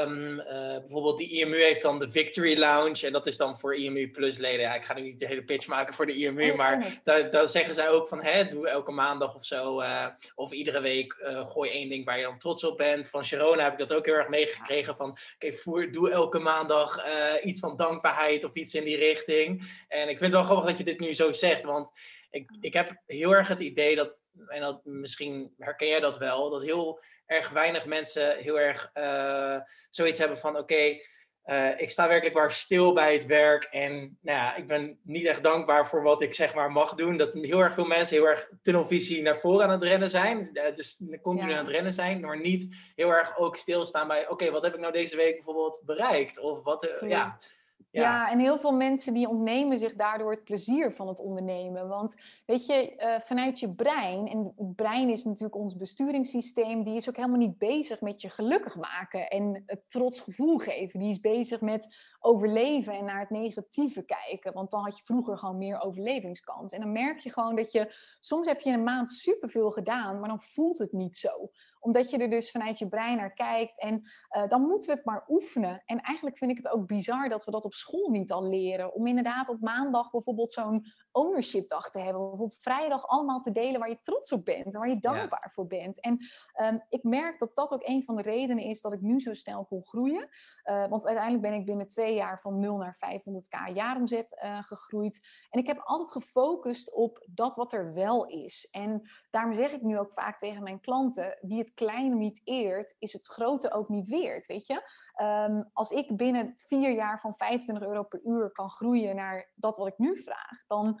um, uh, bijvoorbeeld die IMU heeft dan de Victory Lounge. En dat is dan voor IMU Plus leden. Ja, ik ga nu niet de hele pitch maken voor de IMU. Oh, maar daar, zeggen zij ook van, hè, doe elke maandag of zo. Uh, of iedere week gooi één ding waar je dan trots op bent. Van Sharona heb ik dat ook heel erg meegekregen. Van, oké, okay, doe elke maandag iets van dankbaarheid of iets in die richting. En ik vind het wel grappig dat je dit nu zo zegt. Want ik, ik heb heel erg het idee dat, en dat, misschien herken jij dat wel, dat heel erg weinig mensen heel erg uh, zoiets hebben van: oké, uh, ik sta werkelijk waar stil bij het werk en nou ja, ik ben niet echt dankbaar voor wat ik zeg maar mag doen. Dat heel erg veel mensen heel erg tunnelvisie naar voren aan het rennen zijn, uh, dus continu aan het rennen zijn, maar niet heel erg ook stilstaan bij: oké, wat heb ik nou deze week bijvoorbeeld bereikt? Of wat, ja. Ja. en heel veel mensen die ontnemen zich daardoor het plezier van het ondernemen. Want weet je, uh, vanuit je brein, en het brein is natuurlijk ons besturingssysteem, die is ook helemaal niet bezig met je gelukkig maken en het trots gevoel geven. Die is bezig met overleven en naar het negatieve kijken. Want dan had je vroeger gewoon meer overlevingskans. En dan merk je gewoon dat je, soms heb je in een maand superveel gedaan, maar dan voelt het niet zo omdat je er dus vanuit je brein naar kijkt. En uh, dan moeten we het maar oefenen. En eigenlijk vind ik het ook bizar dat we dat op school niet al leren. Om inderdaad op maandag bijvoorbeeld zo'n ownership dag te hebben. Of op vrijdag allemaal te delen waar je trots op bent. En waar je dankbaar voor bent. En um, ik merk dat dat ook een van de redenen is dat ik nu zo snel kon groeien. Uh, want uiteindelijk ben ik binnen twee jaar van 0 naar 500k jaaromzet uh, gegroeid. En ik heb altijd gefocust op dat wat er wel is. En daarom zeg ik nu ook vaak tegen mijn klanten: wie het kleine niet eert, is het grote ook niet weerd. Weet je? Um, als ik binnen vier jaar van 25 euro per uur kan groeien naar dat wat ik nu vraag, dan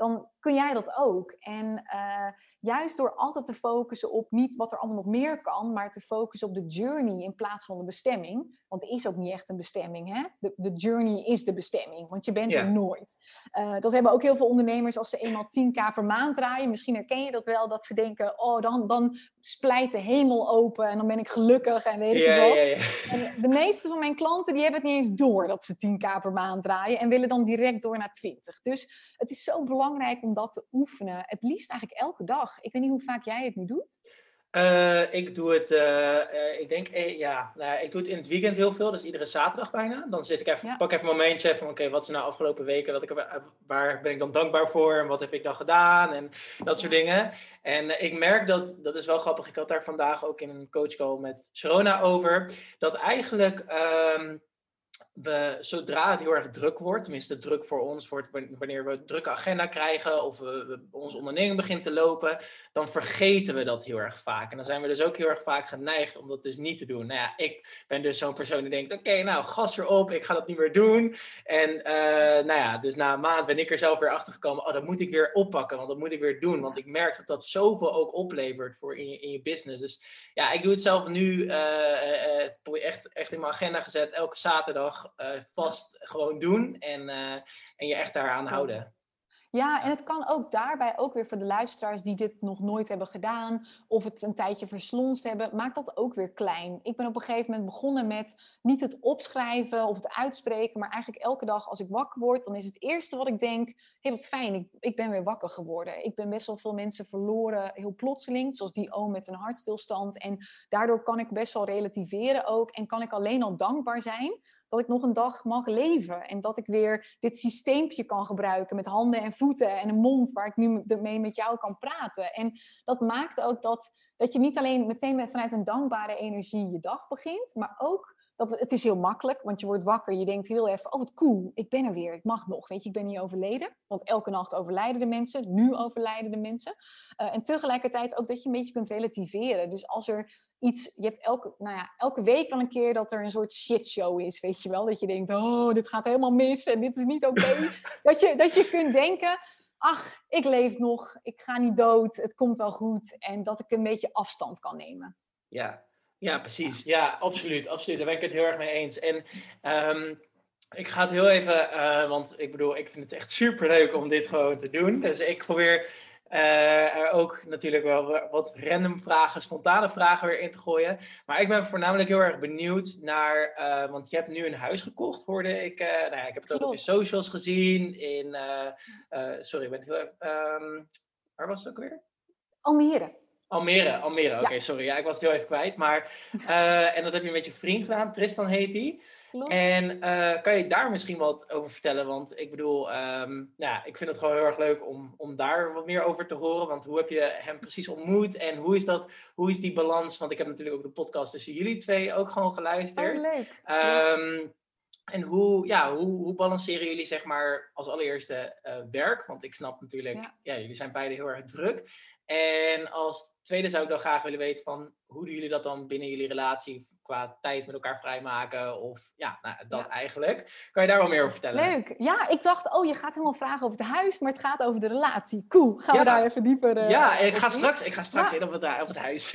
dan kun jij dat ook. En uh, juist door altijd te focussen op niet wat er allemaal nog meer kan, maar te focussen op de journey in plaats van de bestemming. Want er is ook niet echt een bestemming. Hè? De, de journey is de bestemming, want je bent er nooit. Uh, dat hebben ook heel veel ondernemers als ze eenmaal 10k per maand draaien. Misschien herken je dat wel, dat ze denken, oh, dan, dan splijt de hemel open en dan ben ik gelukkig en weet ik yeah, wat. En de meeste van mijn klanten die hebben het niet eens door dat ze 10k per maand draaien en willen dan direct door naar 20. Dus het is zo belangrijk om dat te oefenen. Het liefst eigenlijk elke dag. Ik weet niet hoe vaak jij het nu doet. Uh, ik doe het, uh, uh, ik denk, ja, nou, ik doe het in het weekend heel veel, dus iedere zaterdag bijna. Dan zit ik even, ja. pak even een momentje van, oké, wat is nou afgelopen weken, wat ik, waar ben ik dan dankbaar voor en wat heb ik dan gedaan en dat soort dingen. En ik merk dat, dat is wel grappig, ik had daar vandaag ook in een coachcall met Sharona over, dat eigenlijk... Um, we, zodra het heel erg druk wordt, tenminste druk voor ons wordt wanneer we een drukke agenda krijgen of we, onze onderneming begint te lopen, dan vergeten we dat heel erg vaak. En dan zijn we dus ook heel erg vaak geneigd om dat dus niet te doen. Nou ja, ik ben dus zo'n persoon die denkt, oké, nou, gas erop, ik ga dat niet meer doen. En uh, nou ja, dus na een maand ben ik er zelf weer achter gekomen, oh, dat moet ik weer oppakken, want dat moet ik weer doen. Want ik merk dat dat zoveel ook oplevert voor in je, in je business. Dus ja, ik doe het zelf nu uh, uh, echt, echt in mijn agenda gezet, elke zaterdag vast gewoon doen en, uh, en je echt daaraan houden. Ja, en het kan ook daarbij ook weer voor de luisteraars die dit nog nooit hebben gedaan of het een tijdje verslonst hebben, maak dat ook weer klein. Ik ben op een gegeven moment begonnen met niet het opschrijven of het uitspreken, maar eigenlijk elke dag als ik wakker word, dan is het eerste wat ik denk, hé hey, wat fijn, ik, ik ben weer wakker geworden. Ik ben best wel veel mensen verloren, heel plotseling, zoals die oom met een hartstilstand. En daardoor kan ik best wel relativeren ook en kan ik alleen al dankbaar zijn dat ik nog een dag mag leven. En dat ik weer dit systeempje kan gebruiken met handen en voeten en een mond waar ik nu mee met jou kan praten. En dat maakt ook dat, dat je niet alleen meteen vanuit een dankbare energie je dag begint, maar ook dat het is heel makkelijk, want je wordt wakker, je denkt heel even, oh wat cool, ik ben er weer, ik mag nog, weet je, ik ben niet overleden. Want elke nacht overlijden de mensen, nu overlijden de mensen. Uh, en tegelijkertijd ook dat je een beetje kunt relativeren. Dus als er iets, je hebt elke, nou ja, elke week wel een keer dat er een soort shitshow is, weet je wel. Dat je denkt, oh, dit gaat helemaal mis en dit is niet oké. (laughs) dat, je, dat je kunt denken, ach, ik leef nog, ik ga niet dood, het komt wel goed. En dat ik een beetje afstand kan nemen. Ja, ja, precies. Ja, absoluut. absoluut. Daar ben ik het heel erg mee eens. En um, Ik ga het heel even, uh, want ik bedoel, ik vind het echt (laughs) super leuk om dit gewoon te doen. Dus ik probeer uh, er ook natuurlijk wel wat random vragen, spontane vragen weer in te gooien. Maar ik ben voornamelijk heel erg benieuwd naar, uh, want je hebt nu een huis gekocht, hoorde ik. nou ja, ik heb het ook op je socials gezien. In, sorry, ik ben heel um, waar was het ook weer? Almere. Almere, Almere. Oké, sorry. Ja, ik was het heel even kwijt. Maar, uh, en dat heb je met je vriend gedaan. Tristan heet hij. En uh, kan je daar misschien wat over vertellen? Want ik bedoel, um, ja, ik vind het gewoon heel erg leuk om, om daar wat meer over te horen. Want hoe heb je hem precies ontmoet? En hoe is, dat, hoe is die balans? Want ik heb natuurlijk ook de podcast tussen jullie twee ook gewoon geluisterd. Oh, leuk. Um, en hoe, ja, hoe, hoe balanceren jullie zeg maar als allereerste uh, werk? Want ik snap natuurlijk, ja. ja. jullie zijn beide heel erg druk. En als tweede zou ik dan graag willen weten van hoe doen jullie dat dan binnen jullie relatie qua tijd met elkaar vrijmaken of ja, nou, dat eigenlijk. Kan je daar wel meer over vertellen? Leuk. Ja, ik dacht, oh, je gaat helemaal vragen over het huis, maar het gaat over de relatie. Cool. Gaan we daar even dieper uh, Ja, ik ga straks, ik ga straks in op het, op het huis.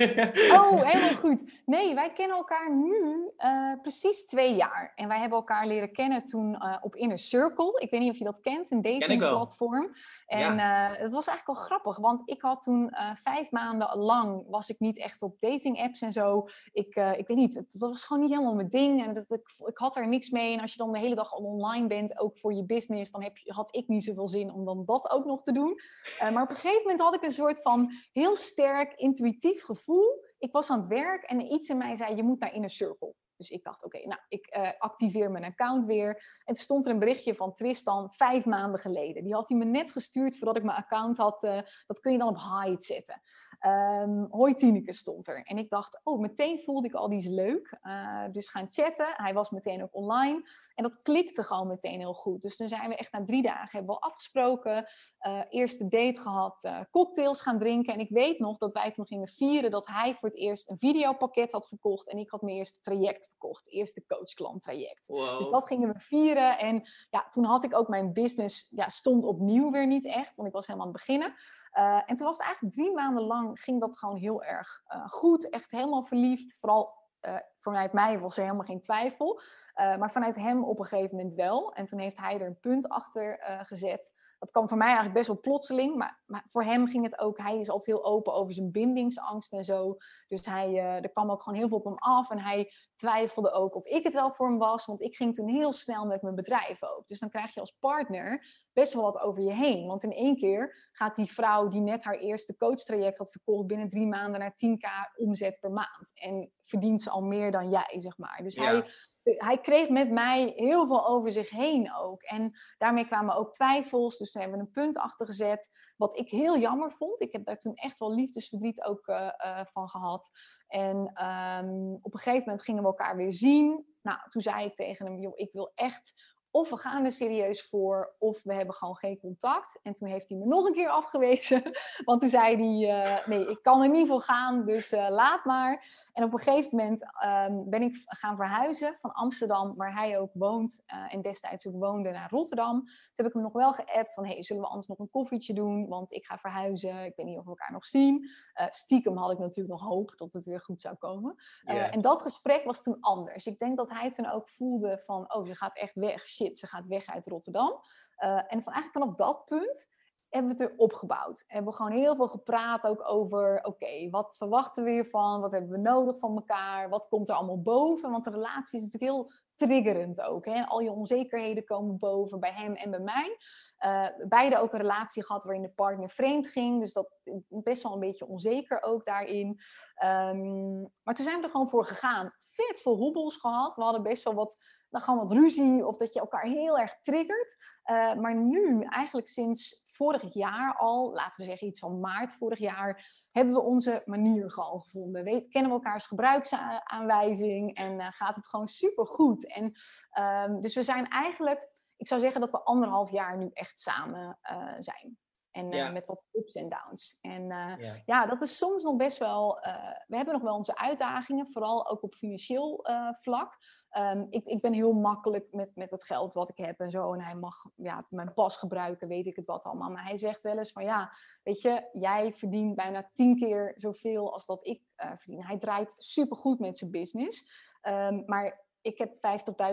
oh, (laughs) helemaal goed. Nee, wij kennen elkaar nu uh, precies twee jaar. En wij hebben elkaar leren kennen toen uh, op Inner Circle. Ik weet niet of je dat kent, een datingplatform. En het was eigenlijk wel grappig, want ik had toen vijf maanden lang, was ik niet echt op dating apps en zo. Ik, ik weet niet, dat was gewoon niet helemaal mijn ding. En dat, ik, ik had er niks mee. En als je dan de hele dag online bent, ook voor je business, dan heb had ik niet zoveel zin om dan dat ook nog te doen. Uh, maar op een gegeven moment had ik een soort van heel sterk intuïtief gevoel. Ik was aan het werk en iets in mij zei, je moet naar Inner Circle. Dus ik dacht, oké, nou, ik uh, activeer mijn account weer. En toen stond er een berichtje van Tristan vijf maanden geleden. Die had hij me net gestuurd voordat ik mijn account had. Uh, dat kun je dan op hide zetten. Um, Hoi Tineke stond er. En ik dacht, oh, meteen voelde ik al, die is leuk. Uh, dus gaan chatten. Hij was meteen ook online. En dat klikte gewoon meteen heel goed. Dus toen zijn we echt na drie dagen hebben we afgesproken. Uh, eerste date gehad, uh, cocktails gaan drinken. En ik weet nog dat wij toen gingen vieren dat hij voor het eerst een videopakket had verkocht. En ik had mijn eerste traject verkocht. Eerste coachklant traject. Wow. Dus dat gingen we vieren. En ja, toen had ik ook mijn business, ja, stond opnieuw weer niet echt. Want ik was helemaal aan het beginnen. Uh, en toen was het eigenlijk drie maanden lang ging dat gewoon heel erg uh, goed. Echt helemaal verliefd. Vooral uh, vanuit mij was er helemaal geen twijfel. maar vanuit hem op een gegeven moment wel. En toen heeft hij er een punt achter gezet dat kwam voor mij eigenlijk best wel plotseling. Maar, maar, voor hem ging het ook. Hij is altijd heel open over zijn bindingsangst en zo. Dus hij, er kwam ook gewoon heel veel op hem af. En hij twijfelde ook of ik het wel voor hem was. Want ik ging toen heel snel met mijn bedrijf ook. Dus dan krijg je als partner best wel wat over je heen. Want in één keer gaat die vrouw die net haar eerste coachtraject had verkocht... binnen drie maanden naar 10k omzet per maand. En verdient ze al meer dan jij, zeg maar. Dus ja. hij hij kreeg met mij heel veel over zich heen ook. En daarmee kwamen ook twijfels. Dus toen hebben we een punt achter gezet. Wat ik heel jammer vond. Ik heb daar toen echt wel liefdesverdriet ook uh, uh, van gehad. En um, op een gegeven moment gingen we elkaar weer zien. Nou, toen zei ik tegen hem, joh, ik wil echt of we gaan er serieus voor, of we hebben gewoon geen contact. En toen heeft hij me nog een keer afgewezen. (laughs) Want toen zei hij, uh, nee, ik kan er niet voor gaan, dus uh, laat maar. En op een gegeven moment um, ben ik gaan verhuizen van Amsterdam, waar hij ook woont. Uh, en destijds ook woonde, naar Rotterdam. Toen heb ik hem nog wel geappt van, hey, zullen we anders nog een koffietje doen? Want ik ga verhuizen, ik weet niet of we elkaar nog zien. stiekem had ik natuurlijk nog hoop dat het weer goed zou komen. Yeah. En dat gesprek was toen anders. Ik denk dat hij toen ook voelde van, oh, ze gaat echt weg, shit ze gaat weg uit Rotterdam. Uh, en van eigenlijk vanaf dat punt hebben we het weer opgebouwd. Hebben we gewoon heel veel gepraat ook over, oké, wat verwachten we hiervan? Wat hebben we nodig van elkaar? Wat komt er allemaal boven? Want de relatie is natuurlijk heel triggerend ook. Hè? Al je onzekerheden komen boven bij hem en bij mij. Uh, beide ook een relatie gehad waarin de partner vreemd ging. Dus dat best wel een beetje onzeker ook daarin. Um, maar toen zijn we er gewoon voor gegaan. Vet veel hobbels gehad. We hadden best wel wat dan gewoon wat ruzie of dat je elkaar heel erg triggert. Uh, maar nu, eigenlijk sinds vorig jaar al, laten we zeggen iets van maart vorig jaar, hebben we onze manier gewoon gevonden. Weet, kennen we elkaars gebruiksaanwijzing en uh, gaat het gewoon super goed. En um, dus we zijn eigenlijk, ik zou zeggen dat we anderhalf jaar nu echt samen uh, zijn. En uh, ja. met wat ups en downs. En uh, ja. ja. dat is soms nog best wel. Uh, we hebben nog wel onze uitdagingen, vooral ook op financieel vlak. Um, ik, ik ben heel makkelijk met, met het geld wat ik heb en zo. En hij mag ja, mijn pas gebruiken, weet ik het wat allemaal. Maar hij zegt wel eens van ja, weet je, jij verdient bijna tien keer zoveel als dat ik verdien. Hij draait supergoed met zijn business. Um, maar ik heb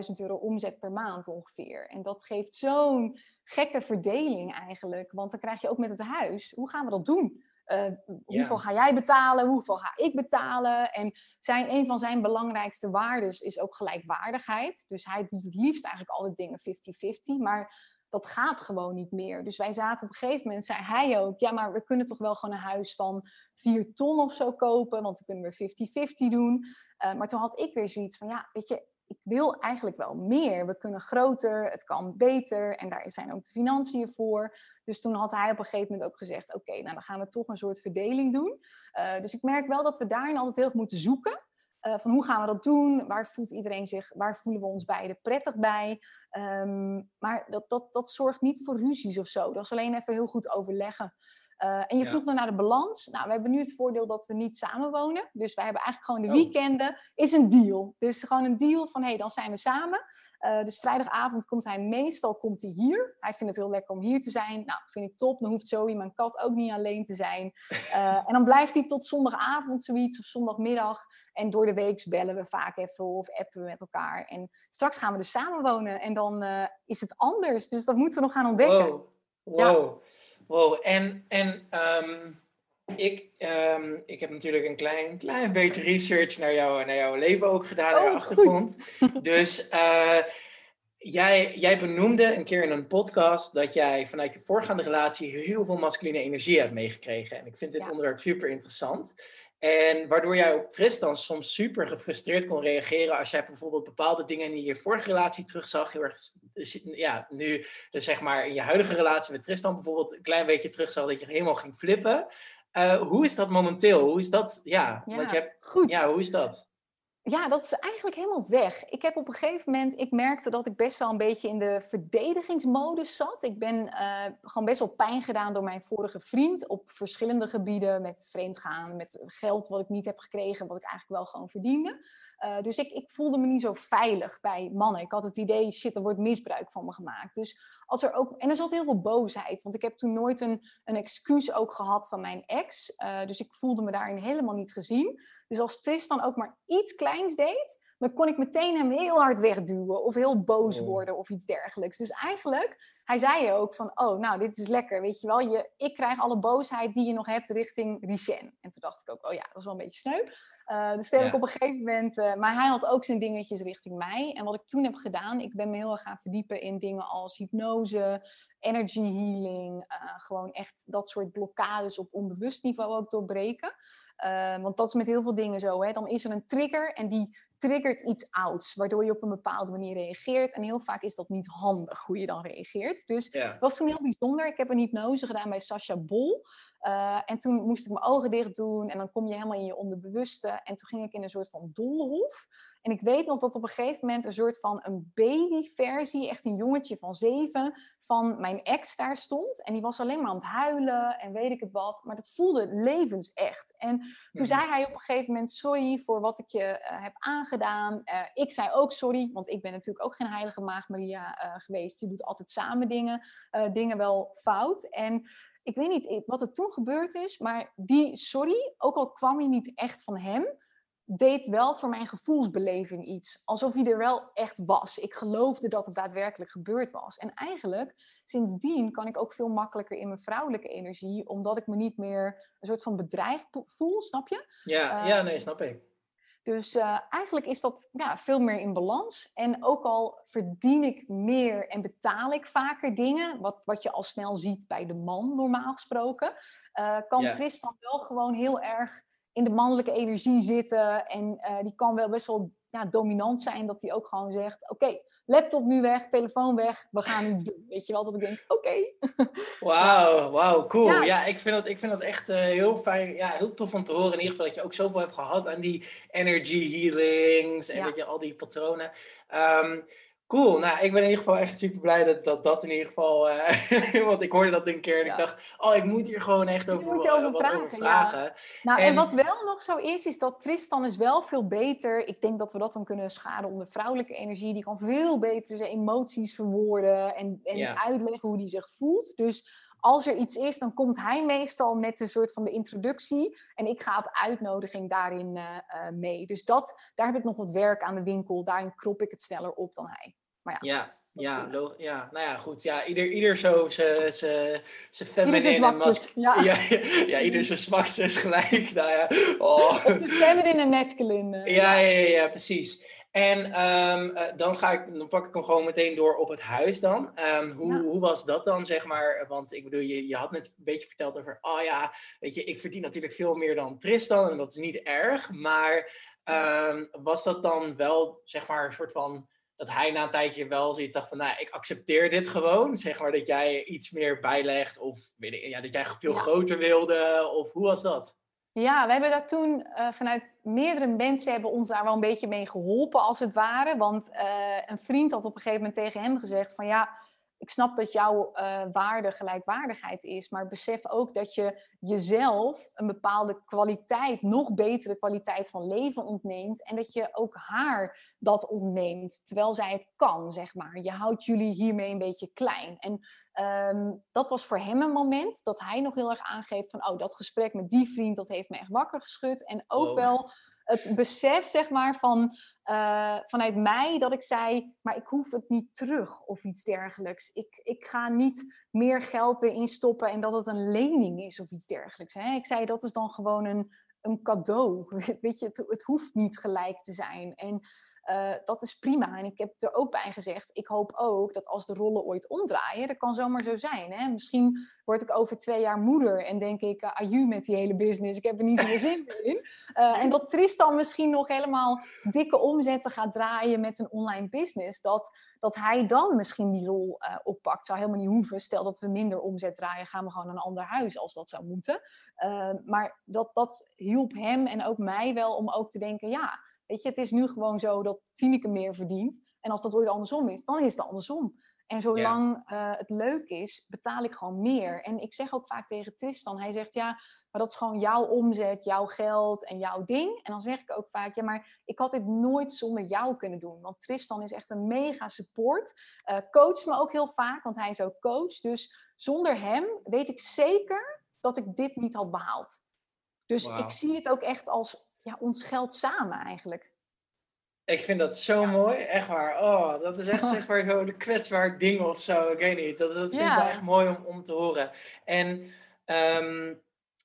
50.000 euro omzet per maand ongeveer. En dat geeft zo'n gekke verdeling eigenlijk. Want dan krijg je ook met het huis, hoe gaan we dat doen? Uh, hoeveel ga jij betalen? Hoeveel ga ik betalen? En zijn, een van zijn belangrijkste waarden is ook gelijkwaardigheid. Dus hij doet het liefst eigenlijk alle dingen 50-50. Maar dat gaat gewoon niet meer. Dus wij zaten op een gegeven moment, zei hij ook, ja, maar we kunnen toch wel gewoon een huis van 4 ton of zo kopen, want dan kunnen we 50-50 doen. Uh, maar toen had ik weer zoiets van, ja, weet je, ik wil eigenlijk wel meer. We kunnen groter, het kan beter en daar zijn ook de financiën voor. Dus toen had hij op een gegeven moment ook gezegd: Oké, nou dan gaan we toch een soort verdeling doen. Uh, dus ik merk wel dat we daarin altijd heel erg moeten zoeken. Uh, van hoe gaan we dat doen? Waar voelt iedereen zich, waar voelen we ons beiden prettig bij? Um, maar dat, dat, dat zorgt niet voor ruzies of zo. Dat is alleen even heel goed overleggen. Uh, en je vroeg dan naar de balans. Nou, we hebben nu het voordeel dat we niet samenwonen. Dus wij hebben eigenlijk gewoon de oh. weekenden, is een deal. Dus gewoon een deal van, hé, hey, dan zijn we samen. Uh, dus vrijdagavond komt hij meestal komt hij hier. Hij vindt het heel lekker om hier te zijn. Nou, vind ik top. Dan hoeft Zoe, mijn kat, ook niet alleen te zijn. Uh, (laughs) en dan blijft hij tot zondagavond zoiets of zondagmiddag. En door de week bellen we vaak even of appen we met elkaar. En straks gaan we dus samenwonen en dan is het anders. Dus dat moeten we nog gaan ontdekken. Wow. wow. Ja. Wow, en, en um, ik, um, ik heb natuurlijk een klein, klein beetje research naar, jou, naar jouw leven ook gedaan, naar oh, achtergrond. Dus uh, jij, jij benoemde een keer in een podcast dat jij vanuit je voorgaande relatie heel veel masculine energie hebt meegekregen. En ik vind dit onderwerp super interessant. En waardoor jij op Tristan soms super gefrustreerd kon reageren als jij bijvoorbeeld bepaalde dingen in je vorige relatie terugzag. Heel erg, dus, ja, nu dus zeg maar in je huidige relatie met Tristan bijvoorbeeld een klein beetje terugzag dat je helemaal ging flippen. Uh, hoe is dat momenteel? Hoe is dat? Ja, ja want je hebt, goed. Ja, hoe is dat? Ja, dat is eigenlijk helemaal weg. Ik heb op een gegeven moment, ik merkte dat ik best wel een beetje in de verdedigingsmodus zat. Ik ben uh, gewoon best wel pijn gedaan door mijn vorige vriend op verschillende gebieden. Met vreemdgaan, met geld wat ik niet heb gekregen, wat ik eigenlijk wel gewoon verdiende. Uh, dus ik, ik voelde me niet zo veilig bij mannen. Ik had het idee, shit, er wordt misbruik van me gemaakt. Dus als er ook, en er zat heel veel boosheid, want ik heb toen nooit een, een excuus ook gehad van mijn ex. Uh, dus ik voelde me daarin helemaal niet gezien. Dus als Tristan ook maar iets kleins deed, dan kon ik meteen hem heel hard wegduwen of heel boos oh. worden of iets dergelijks. Dus eigenlijk, hij zei ook van, oh, nou, dit is lekker, weet je wel. Je, ik krijg alle boosheid die je nog hebt richting Richen. En toen dacht ik ook, oh ja, dat is wel een beetje sneu. Uh, dus toen heb ik op een gegeven moment, uh, maar hij had ook zijn dingetjes richting mij. En wat ik toen heb gedaan, ik ben me heel erg gaan verdiepen in dingen als hypnose, energy healing, uh, gewoon echt dat soort blokkades op onbewust niveau ook doorbreken. want dat is met heel veel dingen zo. Hè? Dan is er een trigger en die triggert iets ouds, waardoor je op een bepaalde manier reageert. En heel vaak is dat niet handig hoe je dan reageert. Dus het was toen heel bijzonder. Ik heb een hypnose gedaan bij Sascha Bol. Uh, en toen moest ik mijn ogen dicht doen en dan kom je helemaal in je onderbewuste. En toen ging ik in een soort van doolhof. En ik weet nog dat op een gegeven moment een soort van een babyversie, echt een jongetje van zeven, van mijn ex daar stond. En die was alleen maar aan het huilen en weet ik het wat. Maar dat voelde levensecht. En toen mhm. zei hij op een gegeven moment: Sorry voor wat ik je uh, heb aangedaan. Uh, ik zei ook sorry, want ik ben natuurlijk ook geen heilige maag Maria uh, geweest. Die doet altijd samen dingen, dingen wel fout. En ik weet niet wat er toen gebeurd is, maar die sorry, ook al kwam hij niet echt van hem, deed wel voor mijn gevoelsbeleving iets. Alsof hij er wel echt was. Ik geloofde dat het daadwerkelijk gebeurd was. En eigenlijk, sindsdien kan ik ook veel makkelijker in mijn vrouwelijke energie, omdat ik me niet meer een soort van bedreigd voel, snap je? Ja, ja nee, snap ik. Dus uh, eigenlijk is dat ja, veel meer in balans. En ook al verdien ik meer en betaal ik vaker dingen, wat, wat je al snel ziet bij de man normaal gesproken, uh, kan Tristan wel gewoon heel erg in de mannelijke energie zitten. En uh, die kan wel best wel ja, dominant zijn, dat hij ook gewoon zegt: Oké, laptop nu weg, telefoon weg, we gaan iets doen. Weet je wel, dat ik denk: Oké. (laughs) Wauw, wauw, cool. Ja. ja, ik, vind dat, ik vind dat echt uh, heel fijn, ja, heel tof om te horen. In ieder geval dat je ook zoveel hebt gehad aan die energy healings en ja. dat je al die patronen. Um, Cool, nou ik ben in ieder geval echt super blij dat dat, dat in ieder geval, uh, (laughs) want ik hoorde dat een keer en ik dacht, oh ik moet hier gewoon echt over, moet je over vragen. vragen. Ja. Nou en... en... wat wel nog zo is, is dat Tristan is wel veel beter, ik denk dat we dat dan kunnen schaden onder vrouwelijke energie, die kan veel beter zijn emoties verwoorden en, en uitleggen hoe die zich voelt. Dus als er iets is, dan komt hij meestal met een soort van de introductie. En ik ga op uitnodiging daarin uh, mee. Dus dat, daar heb ik nog wat werk aan de winkel. Daarin krop ik het sneller op dan hij. Maar ja. ja. Ja, ja, nou ja, goed. Ja, ieder, ieder zo zijn feminine en mas (laughs) ja. ja. Ja, ieder zijn zwakste is gelijk. Nou ja. Oh. (laughs) feminine en masculine. ja, ja, ja, ja, precies. En um, dan, ga ik, dan pak ik hem gewoon meteen door op het huis dan. Um, hoe, hoe was dat dan, zeg maar? Want ik bedoel, je, je had net een beetje verteld over... Oh ja, weet je, ik verdien natuurlijk veel meer dan Tristan. En dat is niet erg. Maar um, was dat dan wel, zeg maar, een soort van... Dat hij na een tijdje wel zoiets dacht van... Nou, ik accepteer dit gewoon. Zeg maar dat jij iets meer bijlegt. Of weet ik, ja, dat jij veel groter wilde. Of hoe was dat? Ja, we hebben dat toen uh, vanuit meerdere mensen hebben ons daar wel een beetje mee geholpen, als het ware. Want uh, een vriend had op een gegeven moment tegen hem gezegd van ja, ik snap dat jouw uh, waarde gelijkwaardigheid is, maar besef ook dat je jezelf een bepaalde kwaliteit, nog betere kwaliteit van leven ontneemt en dat je ook haar dat ontneemt, terwijl zij het kan, zeg maar. Je houdt jullie hiermee een beetje klein. En um, dat was voor hem een moment dat hij nog heel erg aangeeft van, oh, dat gesprek met die vriend, dat heeft me echt wakker geschud. En ook wel het besef, zeg maar, van, uh, vanuit mij dat ik zei, maar ik hoef het niet terug of iets dergelijks. Ik, ik ga niet meer geld erin stoppen en dat het een lening is of iets dergelijks. Hè? Ik zei, dat is dan gewoon een, een cadeau. (laughs) Weet je, het, het hoeft niet gelijk te zijn. En uh, dat is prima. En ik heb er ook bij gezegd, ik hoop ook dat als de rollen ooit omdraaien, dat kan zomaar zo zijn. Hè? Misschien word ik over twee jaar moeder en denk ik, uh, aju met die hele business, ik heb er niet zoveel zin in. Uh, (laughs) en dat Tristan misschien nog helemaal dikke omzetten gaat draaien met een online business, dat, dat hij dan misschien die rol uh, oppakt. Zou helemaal niet hoeven. Stel dat we minder omzet draaien, gaan we gewoon naar een ander huis als dat zou moeten. maar dat, dat hielp hem en ook mij wel om ook te denken, ja, Weet je, het is nu gewoon zo dat Tineke meer verdient. En als dat ooit andersom is, dan is het andersom. En zolang uh, het leuk is, betaal ik gewoon meer. En ik zeg ook vaak tegen Tristan, hij zegt ja, maar dat is gewoon jouw omzet, jouw geld en jouw ding. En dan zeg ik ook vaak, ja, maar ik had dit nooit zonder jou kunnen doen. Want Tristan is echt een mega support. Uh, coacht me ook heel vaak, want hij is ook coach. Dus zonder hem weet ik zeker dat ik dit niet had behaald. Dus ik zie het ook echt als ja, ons geld samen eigenlijk. Ik vind dat zo mooi, echt waar. Oh, dat is echt (laughs) zeg maar zo de kwetsbaar ding of zo. Ik weet niet. Dat, dat vind ik echt mooi om, om te horen. En um,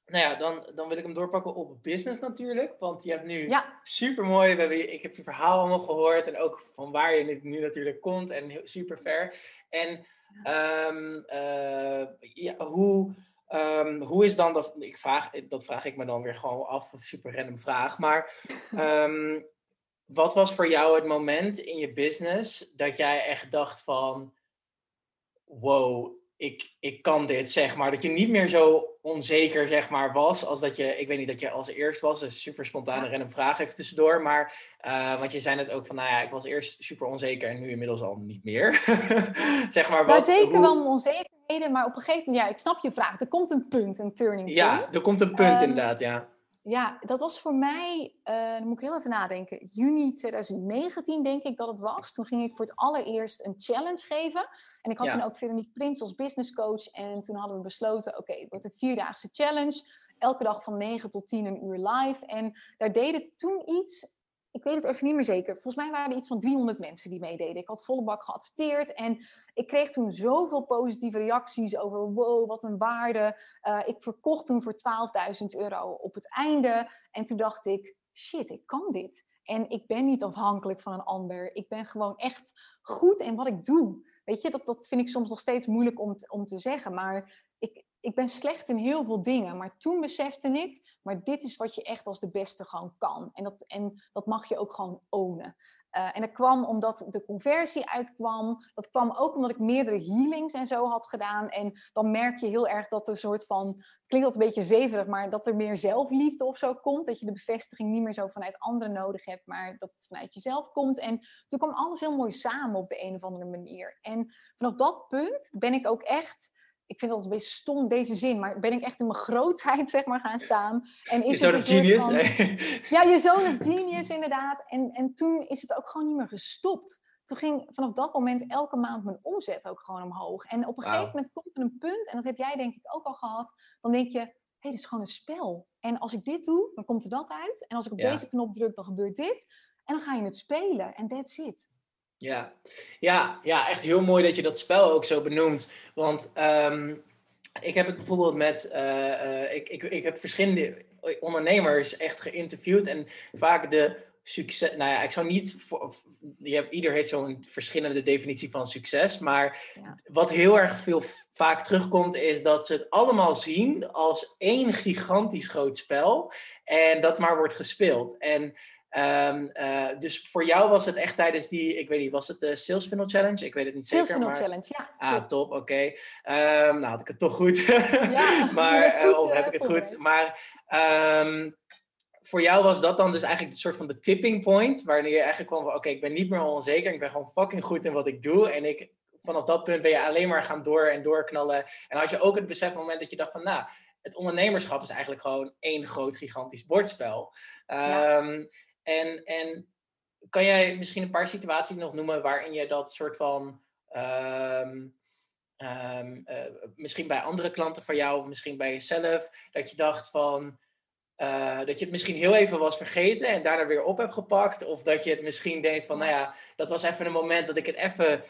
nou ja, dan, dan wil ik hem doorpakken op business natuurlijk. Want je hebt nu ja. super mooi. Ik heb je verhaal allemaal gehoord. En ook van waar je nu natuurlijk komt. En super ver. En um, uh, ja, hoe Um, hoe is dan dat? Ik vraag, dat vraag ik me dan weer gewoon af, een super random vraag. Maar um, (laughs) wat was voor jou het moment in je business dat jij echt dacht van, wow, ik, ik kan dit, zeg maar. Dat je niet meer zo onzeker, zeg maar, was als dat je, ik weet niet, dat je als eerst was. Dus super spontane ja. random vraag even tussendoor. Maar, uh, want je zei net ook van, nou ja, ik was eerst super onzeker en nu inmiddels al niet meer. (laughs) zeg maar, wat, nou, zeker hoe... wel maar op een gegeven moment, ja, ik snap je vraag. Er komt een punt, een turning point. Ja, er komt een punt um, inderdaad, ja. Ja, dat was voor mij, uh, dan moet ik heel even nadenken, juni 2019 denk ik dat het was. Toen ging ik voor het allereerst een challenge geven. En ik had ja. toen ook Veronique Prins als business coach. En toen hadden we besloten, oké, okay, het wordt een vierdaagse challenge. Elke dag van 9 tot 10 een uur live. En daar deden toen iets ik weet het even niet meer zeker. Volgens mij waren er iets van 300 mensen die meededen. Ik had volle bak geadverteerd en ik kreeg toen zoveel positieve reacties over wow, wat een waarde. Uh, ik verkocht toen voor 12.000 euro op het einde. En toen dacht ik, shit, ik kan dit. En ik ben niet afhankelijk van een ander. Ik ben gewoon echt goed in wat ik doe. Weet je, dat, dat vind ik soms nog steeds moeilijk om, om te zeggen. Maar ik, ben slecht in heel veel dingen. Maar toen besefte ik, maar dit is wat je echt als de beste gewoon kan. En dat, en dat mag je ook gewoon ownen. Uh, en dat kwam omdat de conversie uitkwam. Dat kwam ook omdat ik meerdere healings en zo had gedaan. En dan merk je heel erg dat er een soort van. Klinkt dat een beetje zweverig, maar dat er meer zelfliefde of zo komt. Dat je de bevestiging niet meer zo vanuit anderen nodig hebt, maar dat het vanuit jezelf komt. En toen kwam alles heel mooi samen op de een of andere manier. En vanaf dat punt ben ik ook echt ik vind dat een beetje stom, deze zin, maar ben ik echt in mijn grootheid zeg maar, gaan staan. En is je zoon of genius? Van, (laughs) ja, je zoon of genius inderdaad. En, en toen is het ook gewoon niet meer gestopt. toen ging vanaf dat moment elke maand mijn omzet ook gewoon omhoog. En op een gegeven moment komt er een punt, en dat heb jij denk ik ook al gehad, dan denk je, hé, hey, dit is gewoon een spel. En als ik dit doe, dan komt er dat uit. En als ik op deze knop druk, dan gebeurt dit. En dan ga je het spelen en that's it. Ja. Ja, ja, echt heel mooi dat je dat spel ook zo benoemt. Want ehm, ik heb het bijvoorbeeld met, uh, uh, ik, ik, ik heb verschillende ondernemers echt geïnterviewd en vaak de succes, nou ja, ik zou niet, voor, je hebt, ieder heeft zo'n verschillende definitie van succes, maar wat heel erg veel vaak terugkomt is dat ze het allemaal zien als één gigantisch groot spel en dat maar wordt gespeeld. En Um, uh, dus voor jou was het echt tijdens die, ik weet niet, was het de Sales Funnel Challenge? Ik weet het niet Sales zeker. Sales Funnel Challenge, ja. Ah, top, oké. Okay. Um, nou, had ik het toch goed. Ja, (laughs) maar, uh, of heb ik het goed. Maar um, voor jou was dat dan dus eigenlijk een soort van de tipping point, wanneer je eigenlijk kwam van, oké, ik ben niet meer onzeker, ik ben gewoon fucking goed in wat ik doe. En ik, vanaf dat punt ben je alleen maar gaan door en doorknallen. En had je ook het besef moment dat je dacht van, nou, het ondernemerschap is eigenlijk gewoon één groot gigantisch bordspel. Ja. En, en kan jij misschien een paar situaties nog noemen waarin je dat soort van. Um, um, uh, misschien bij andere klanten van jou of misschien bij jezelf, dat je dacht van. Uh, dat je het misschien heel even was vergeten en daarna weer op hebt gepakt. Of dat je het misschien denkt van, nou ja, dat was even een moment dat ik het even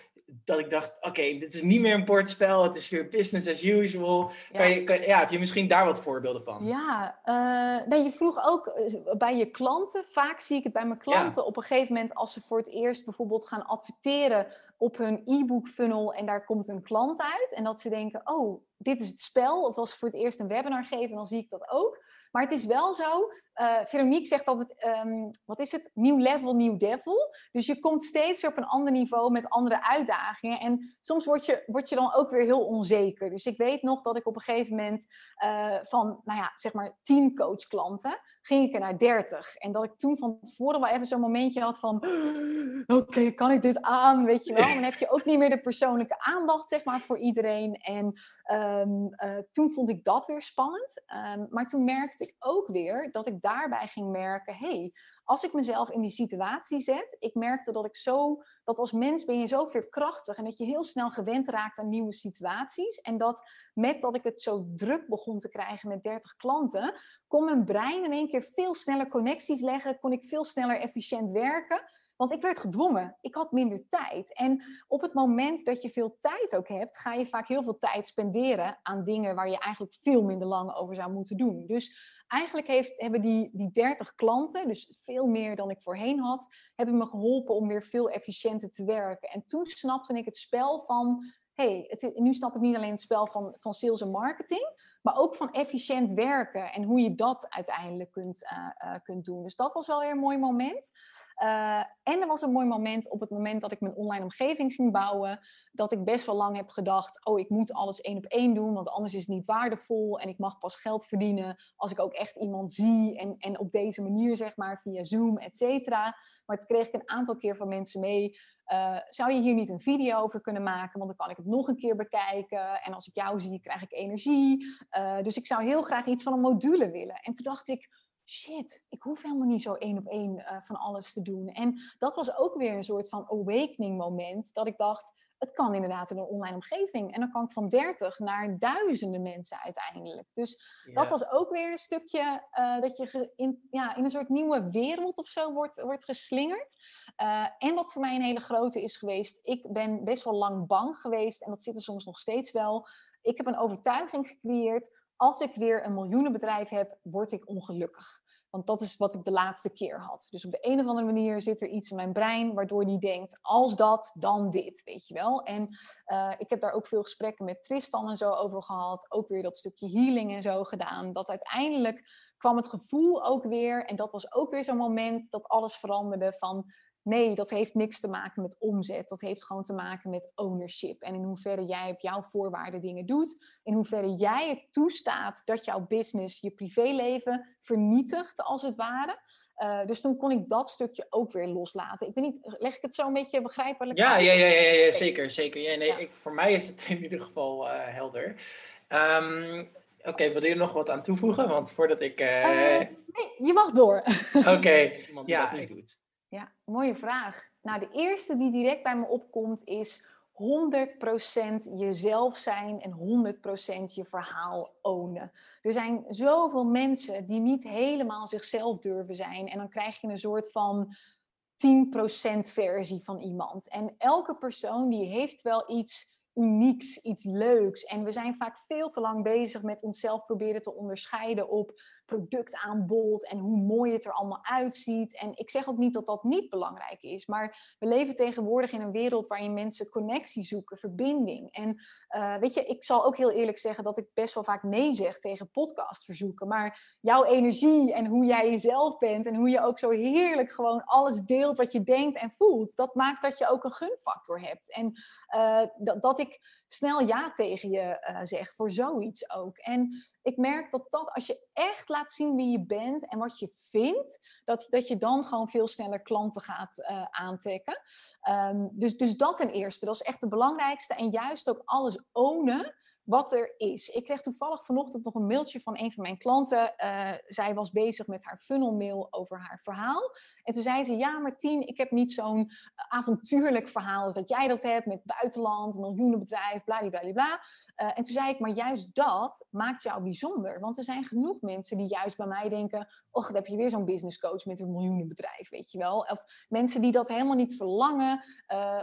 dat ik dacht, oké, dit is niet meer een bordspel, het is weer business as usual. Ja. Kan je, kan, ja, heb je misschien daar wat voorbeelden van? Ja, uh, nee, je vroeg ook eh, bij je klanten, vaak zie ik het bij mijn klanten op een gegeven moment als ze voor het eerst bijvoorbeeld gaan adverteren op hun e-book funnel en daar komt een klant uit en dat ze denken, oh, dit is het spel. Of als ze voor het eerst een webinar geven, dan zie ik dat ook. Maar het is wel zo, uh, Veronique zegt altijd, um, wat is het? Nieuw level, nieuw devil. Dus je komt steeds op een ander niveau met andere uitdagingen. En soms word je, word je dan ook weer heel onzeker. Dus ik weet nog dat ik op een gegeven moment uh, van, nou ja, zeg maar tien coachklanten ging ik er naar 30. En dat ik toen van tevoren wel even zo'n momentje had van... Oké, okay, kan ik dit aan, weet je wel? Dan heb je ook niet meer de persoonlijke aandacht, zeg maar, voor iedereen. En um, uh, toen vond ik dat weer spannend. Um, maar toen merkte ik ook weer dat ik daarbij ging merken... hey, als ik mezelf in die situatie zet, ik merkte dat ik zo, dat als mens ben je zo veerkrachtig en dat je heel snel gewend raakt aan nieuwe situaties. En dat met dat ik het zo druk begon te krijgen met 30 klanten, kon mijn brein in één keer veel sneller connecties leggen, kon ik veel sneller efficiënt werken. Want ik werd gedwongen. Ik had minder tijd. En op het moment dat je veel tijd ook hebt, ga je vaak heel veel tijd spenderen aan dingen waar je eigenlijk veel minder lang over zou moeten doen. Dus eigenlijk heeft, hebben die, die 30 klanten, dus veel meer dan ik voorheen had, hebben me geholpen om weer veel efficiënter te werken. En toen snapte ik het spel van, hey, het, nu snap ik niet alleen het spel van, van sales en marketing, maar ook van efficiënt werken en hoe je dat uiteindelijk kunt, uh, uh, kunt doen. Dus dat was wel weer een mooi moment. Uh, en er was een mooi moment op het moment dat ik mijn online omgeving ging bouwen, dat ik best wel lang heb gedacht, oh ik moet alles één op één doen, want anders is het niet waardevol en ik mag pas geld verdienen als ik ook echt iemand zie en, en op deze manier zeg maar via Zoom, et cetera. Maar toen kreeg ik een aantal keer van mensen mee, uh, zou je hier niet een video over kunnen maken? Want dan kan ik het nog een keer bekijken. En als ik jou zie, krijg ik energie. Uh, dus ik zou heel graag iets van een module willen. En toen dacht ik, shit, ik hoef helemaal niet zo één op één uh, van alles te doen. En dat was ook weer een soort van awakening moment. Dat ik dacht, het kan inderdaad in een online omgeving. En dan kan ik van 30 naar duizenden mensen uiteindelijk. Dus ja. dat was ook weer een stukje uh, dat je in, ja, in een soort nieuwe wereld of zo wordt, wordt geslingerd. Uh, en wat voor mij een hele grote is geweest, ik ben best wel lang bang geweest. En dat zit er soms nog steeds wel. Ik heb een overtuiging gecreëerd als ik weer een miljoenenbedrijf heb, word ik ongelukkig. Want dat is wat ik de laatste keer had. Dus op de een of andere manier zit er iets in mijn brein waardoor die denkt, als dat, dan dit, weet je wel. En uh, ik heb daar ook veel gesprekken met Tristan en zo over gehad. Ook weer dat stukje healing en zo gedaan. Dat uiteindelijk kwam het gevoel ook weer, en dat was ook weer zo'n moment dat alles veranderde van Nee, dat heeft niks te maken met omzet. Dat heeft gewoon te maken met ownership. En in hoeverre jij op jouw voorwaarden dingen doet. In hoeverre jij het toestaat dat jouw business je privéleven vernietigt, als het ware. Uh, dus toen kon ik dat stukje ook weer loslaten. Ik weet niet, leg ik het zo een beetje begrijpelijk ja, Ja, ja, ja, ja, ja zeker. zeker. Ja, nee, ja. Ik, voor mij is het in ieder geval uh, helder. Um, Oké, okay, wil je er nog wat aan toevoegen? Want voordat ik... Uh... nee, je mag door. Oké, (laughs) okay. ja. Ik... doet. Ja, mooie vraag. Nou, de eerste die direct bij me opkomt is 100% jezelf zijn en 100% je verhaal ownen. Er zijn zoveel mensen die niet helemaal zichzelf durven zijn. En dan krijg je een soort van 10% versie van iemand. En elke persoon die heeft wel iets unieks, iets leuks. En we zijn vaak veel te lang bezig met onszelf proberen te onderscheiden op productaanbod en hoe mooi het er allemaal uitziet. En ik zeg ook niet dat dat niet belangrijk is, maar we leven tegenwoordig in een wereld waarin mensen connectie zoeken, verbinding. En uh, weet je, ik zal ook heel eerlijk zeggen dat ik best wel vaak nee zeg tegen podcastverzoeken, maar jouw energie en hoe jij jezelf bent en hoe je ook zo heerlijk gewoon alles deelt wat je denkt en voelt, dat maakt dat je ook een gunfactor hebt. En uh, dat, dat ik snel ja tegen je uh, zeg voor zoiets ook. En ik merk dat dat als je echt laat zien wie je bent en wat je vindt, dat, dat je dan gewoon veel sneller klanten gaat uh, aantrekken. Um, dus, dus dat ten eerste, dat is echt het belangrijkste. En juist ook alles ownen wat er is. Ik kreeg toevallig vanochtend nog een mailtje van een van mijn klanten. Uh, zij was bezig met haar funnelmail over haar verhaal. En toen zei ze, ja Martien, ik heb niet zo'n avontuurlijk verhaal als dat jij dat hebt met buitenland, miljoenenbedrijf, bladibladibla. Uh, en toen zei ik, maar juist dat maakt jou bijzonder. Want er zijn genoeg mensen die juist bij mij denken, och, dan heb je weer zo'n business coach met een miljoenenbedrijf, weet je wel. Of mensen die dat helemaal niet verlangen.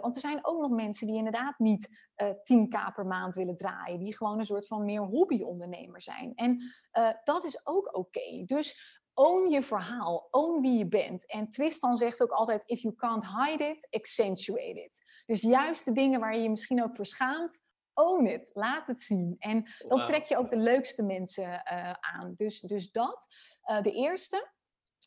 Want er zijn ook nog mensen die inderdaad niet uh, 10k per maand willen draaien. Die gewoon een soort van meer hobbyondernemer zijn. En uh, dat is ook oké. Okay. Dus own je verhaal, own wie je bent. En Tristan zegt ook altijd, if you can't hide it, accentuate it. Dus juist de dingen waar je je misschien ook voor schaamt, own it, laat het zien. En dan trek je ook de leukste mensen uh, aan. Dus, dus dat. De eerste.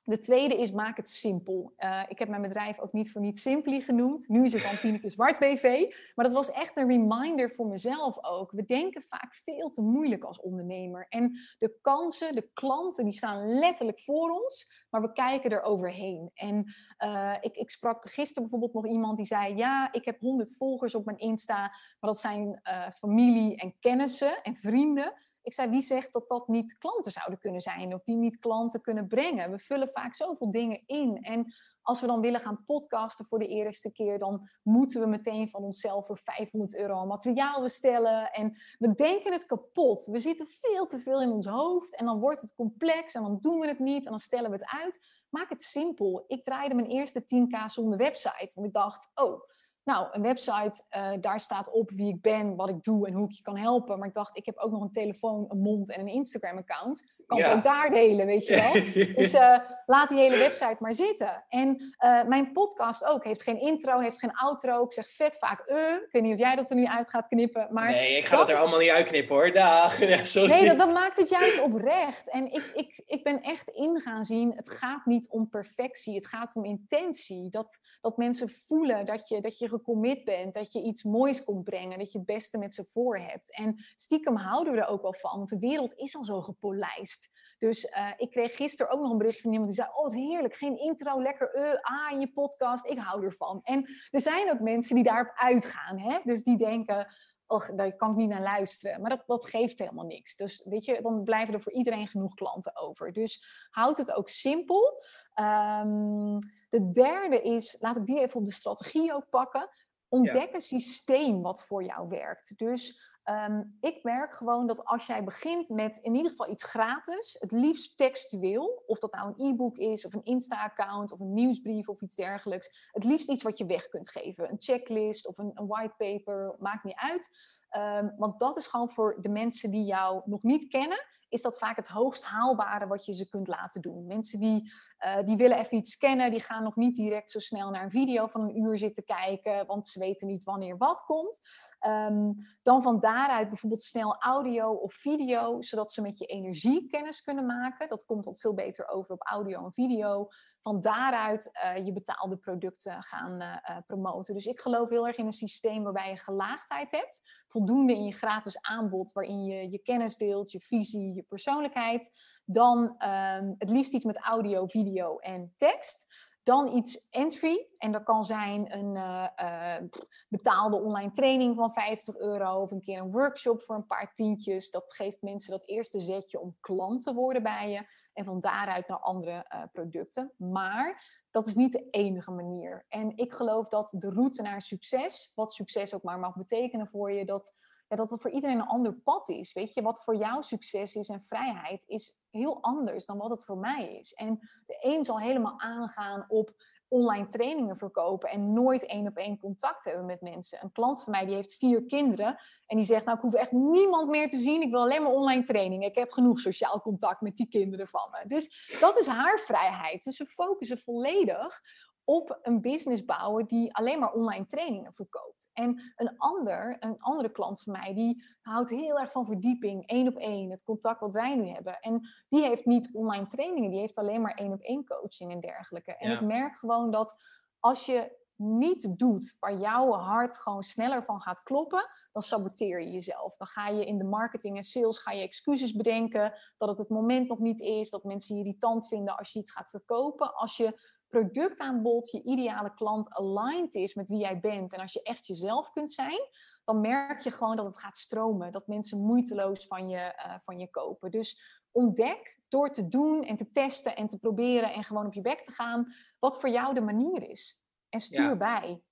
De tweede is maak het simpel. Uh, ik heb mijn bedrijf ook niet voor niet Simply genoemd. Nu is het dan (laughs) Tineke Zwart BV. Maar dat was echt een reminder voor mezelf ook. We denken vaak veel te moeilijk als ondernemer. En de kansen, de klanten, die staan letterlijk voor ons. Maar we kijken er overheen. En uh, ik, ik, sprak gisteren bijvoorbeeld nog iemand die zei... Ja, ik heb 100 volgers op mijn Insta. Maar dat zijn uh, familie en kennissen en vrienden. Ik zei, wie zegt dat dat niet klanten zouden kunnen zijn of die niet klanten kunnen brengen? We vullen vaak zoveel dingen in. En als we dan willen gaan podcasten voor de eerste keer, dan moeten we meteen van onszelf voor 500 euro materiaal bestellen. En we denken het kapot. We zitten veel te veel in ons hoofd en dan wordt het complex en dan doen we het niet en dan stellen we het uit. Maak het simpel. Ik draaide mijn eerste 10k zonder website, want ik dacht, oh nou, een website, uh, daar staat op wie ik ben, wat ik doe en hoe ik je kan helpen. Maar ik dacht, ik heb ook nog een telefoon, een mond en een Instagram-account. Kan ja. het ook daar delen, weet je wel. (laughs) dus uh, laat die hele website maar zitten. En uh, mijn podcast ook. Heeft geen intro, heeft geen outro. Ik zeg vet vaak uh. Ik weet niet of jij dat er nu uit gaat knippen. Maar nee, ik ga dat, dat er is... allemaal niet uitknippen hoor. Dag. (laughs) Ja, sorry. Nee, dat, dat, maakt het juist oprecht. En ik, ik, ik ben echt in gaan zien, het gaat niet om perfectie. Het gaat om intentie. Dat, dat mensen voelen dat je, dat je gecommit bent. Dat je iets moois komt brengen. Dat je het beste met ze voor hebt. En stiekem houden we er ook wel van. Want de wereld is al zo gepolijst. Dus uh, ik kreeg gisteren ook nog een bericht van iemand die zei: Oh, het heerlijk, geen intro, lekker uh, ah in je podcast, ik hou ervan. En er zijn ook mensen die daarop uitgaan, hè? dus die denken: Och, daar kan ik niet naar luisteren. Maar dat, dat geeft helemaal niks. Dus weet je, dan blijven er voor iedereen genoeg klanten over. Dus houd het ook simpel. Um, de derde is, laat ik die even op de strategie ook pakken. Ontdek ja. een systeem wat voor jou werkt. Dus Um, ik merk gewoon dat als jij begint met in ieder geval iets gratis, het liefst textueel, of dat nou een e-book is, of een Insta-account, of een nieuwsbrief of iets dergelijks, het liefst iets wat je weg kunt geven. Een checklist of een, een whitepaper, maakt niet uit. Um, want dat is gewoon voor de mensen die jou nog niet kennen, is dat vaak het hoogst haalbare wat je ze kunt laten doen. Mensen die, uh, die willen even iets scannen, die gaan nog niet direct zo snel naar een video van een uur zitten kijken, want ze weten niet wanneer wat komt. Um, dan van daaruit bijvoorbeeld snel audio of video, zodat ze met je energie kennis kunnen maken. Dat komt wat veel beter over op audio en video. Van daaruit uh, je betaalde producten gaan uh, promoten. Dus ik geloof heel erg in een systeem waarbij je gelaagdheid hebt. Voldoende in je gratis aanbod, waarin je je kennis deelt, je visie, je persoonlijkheid. Dan um, het liefst iets met audio, video en tekst. Dan iets entry. En dat kan zijn een uh, uh, betaalde online training van 50 euro. Of een keer een workshop voor een paar tientjes. Dat geeft mensen dat eerste zetje om klant te worden bij je. En van daaruit naar andere uh, producten. Maar dat is niet de enige manier. En ik geloof dat de route naar succes, wat succes ook maar mag betekenen voor je, dat, ja, dat het voor iedereen een ander pad is. Weet je, wat voor jou succes is en vrijheid is heel anders dan wat het voor mij is. En de een zal helemaal aangaan op online trainingen verkopen en nooit één op één contact hebben met mensen. Een klant van mij die heeft vier kinderen en die zegt, nou ik hoef echt niemand meer te zien, ik wil alleen maar online trainingen. Ik heb genoeg sociaal contact met die kinderen van me. Dus dat is haar vrijheid. Dus ze focussen volledig op een business bouwen die alleen maar online trainingen verkoopt. En een ander, een andere klant van mij, die houdt heel erg van verdieping, één op één, het contact wat wij nu hebben. En die heeft niet online trainingen, die heeft alleen maar één op één coaching en dergelijke. En ik merk gewoon dat als je niet doet waar jouw hart gewoon sneller van gaat kloppen, dan saboteer je jezelf. Dan ga je in de marketing en sales ga je excuses bedenken dat het het moment nog niet is, dat mensen je irritant vinden als je iets gaat verkopen. Als je productaanbod, je ideale klant aligned is met wie jij bent en als je echt jezelf kunt zijn, dan merk je gewoon dat het gaat stromen. Dat mensen moeiteloos van je, uh, van je kopen. Dus ontdek door te doen en te testen en te proberen en gewoon op je bek te gaan, wat voor jou de manier is. En stuur bij.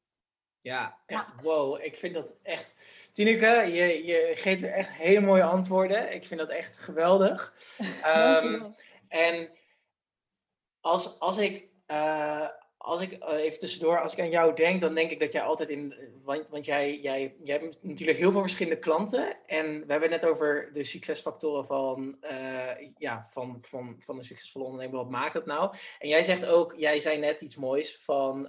Ja, echt wow. Ik vind dat echt. Tineke, je, je geeft echt hele mooie antwoorden. Ik vind dat echt geweldig. (laughs) um, en als, als ik uh, als ik uh, even tussendoor, als ik aan jou denk, dan denk ik dat jij altijd in. Want, want jij, jij, jij hebt natuurlijk heel veel verschillende klanten. En we hebben het net over de succesfactoren van, uh, ja, van, van, van een succesvolle ondernemer. Wat maakt dat nou? En jij zegt ook, jij zei net iets moois van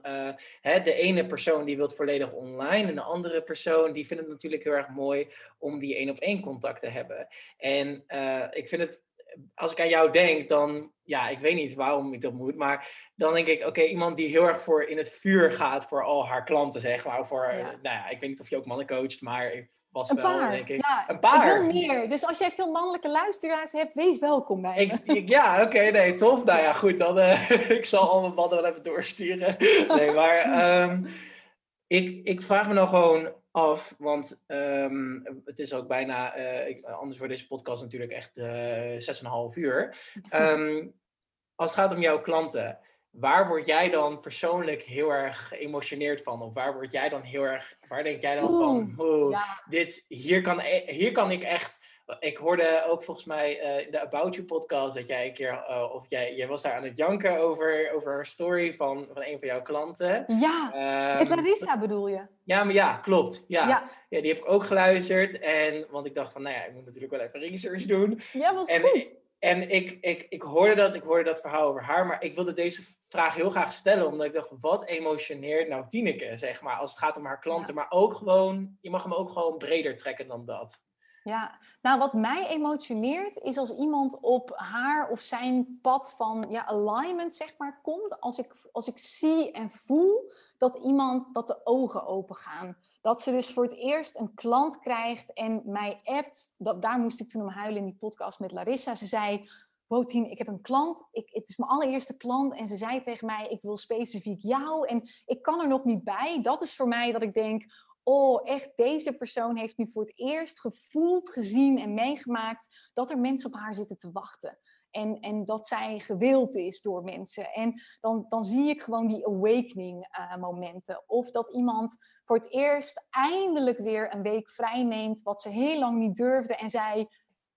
hè, de ene persoon die wil volledig online. En de andere persoon die vindt het natuurlijk heel erg mooi om die één op één contact te hebben. En ik vind het als ik aan jou denk, dan, ja, ik weet niet waarom ik dat moet, maar dan denk ik, oké, iemand die heel erg voor in het vuur gaat voor al haar klanten, zeg maar. Voor, ja. nou ja, ik weet niet of je ook mannen coacht, maar ik was een wel, paar. denk ik. Ja, een paar. Ik wil meer. Dus als jij veel mannelijke luisteraars hebt, wees welkom bij ik, ik, ja, oké, nee, tof. Nou ja, goed, dan, uh, (laughs) ik zal al mijn mannen wel even doorsturen. Nee, maar um, ik, ik vraag me nou gewoon af, want um, het is ook bijna, uh, ik, anders voor deze podcast natuurlijk echt uh, 6,5 uur. Um, (laughs) als het gaat om jouw klanten, waar word jij dan persoonlijk heel erg geëmotioneerd van? Of waar word jij dan heel erg, waar denk jij dan van, oh, ja. dit, hier, kan, e-, hier kan ik echt ik hoorde ook volgens mij uh, in de About You podcast dat jij een keer, uh, of jij, jij was daar aan het janken over, over een story van, van een van jouw klanten. Ja, um, met Larissa bedoel je? Ja, maar ja, klopt. Ja. ja. ja. die heb ik ook geluisterd. En, want ik dacht van, nou ja, ik moet natuurlijk wel even research doen. Ja, wat en, goed. En ik, ik, ik, hoorde dat, ik hoorde dat verhaal over haar, maar ik wilde deze vraag heel graag stellen, omdat ik dacht, wat emotioneert nou Tineke, zeg maar, als het gaat om haar klanten, ja. maar ook gewoon, je mag hem ook gewoon breder trekken dan dat. Ja, nou wat mij emotioneert is als iemand op haar of zijn pad van ja, alignment zeg maar komt. Als ik, als ik zie en voel dat iemand, dat de ogen open gaan. Dat ze dus voor het eerst een klant krijgt en mij appt. Dat, daar moest ik toen om huilen in die podcast met Larissa. Ze zei, Botien, ik heb een klant. Ik, het is mijn allereerste klant. En ze zei tegen mij, ik wil specifiek jou. En ik kan er nog niet bij. Dat is voor mij dat ik denk, oh, echt, deze persoon heeft nu voor het eerst gevoeld, gezien en meegemaakt dat er mensen op haar zitten te wachten. En, en dat zij gewild is door mensen. En dan, dan zie ik gewoon die awakening uh, momenten. Of dat iemand voor het eerst eindelijk weer een week vrij neemt, wat ze heel lang niet durfde. En zei,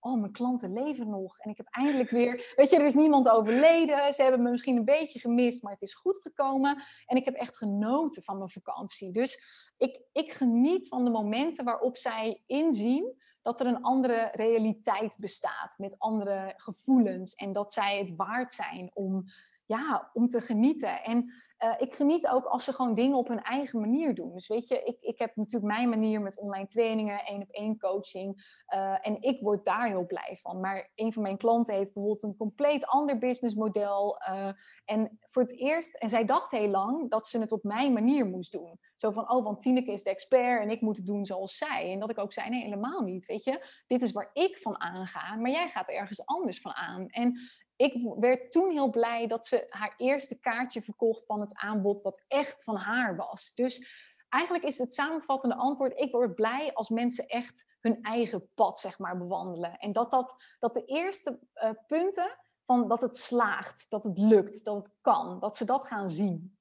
oh, mijn klanten leven nog. En ik heb eindelijk weer, weet je, er is niemand overleden. Ze hebben me misschien een beetje gemist, maar het is goed gekomen. En ik heb echt genoten van mijn vakantie. Dus ik, ik geniet van de momenten waarop zij inzien dat er een andere realiteit bestaat met andere gevoelens. En dat zij het waard zijn om ja, om te genieten. En uh, ik geniet ook als ze gewoon dingen op hun eigen manier doen. Dus weet je, ik, ik heb natuurlijk mijn manier met online trainingen, één op één coaching. Uh, en ik word daar heel blij van. Maar een van mijn klanten heeft bijvoorbeeld een compleet ander businessmodel. Uh, en voor het eerst, en zij dacht heel lang dat ze het op mijn manier moest doen. Zo van, oh, want Tineke is de expert en ik moet het doen zoals zij. En dat ik ook zei, nee, helemaal niet, weet je. Dit is waar ik van aanga, maar jij gaat ergens anders van aan. En ik werd toen heel blij dat ze haar eerste kaartje verkocht van het aanbod wat echt van haar was. Dus eigenlijk is het samenvattende antwoord: ik word blij als mensen echt hun eigen pad zeg maar bewandelen. En dat, dat, dat de eerste uh, punten van dat het slaagt, dat het lukt, dat het kan, dat ze dat gaan zien.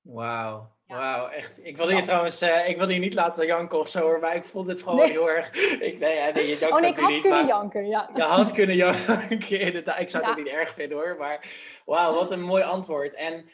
Wauw. Wauw, echt. Ik wilde je trouwens, uh, ik wilde je niet laten janken of zo hoor, maar ik vond het gewoon heel erg. Ik, nee, ja, nee, je jankt oh nee, ik had niet, kunnen janken, ja. Je had kunnen janken, (laughs) inderdaad. Ik zou het ook niet erg vinden hoor, maar wauw, wat een mooi antwoord. En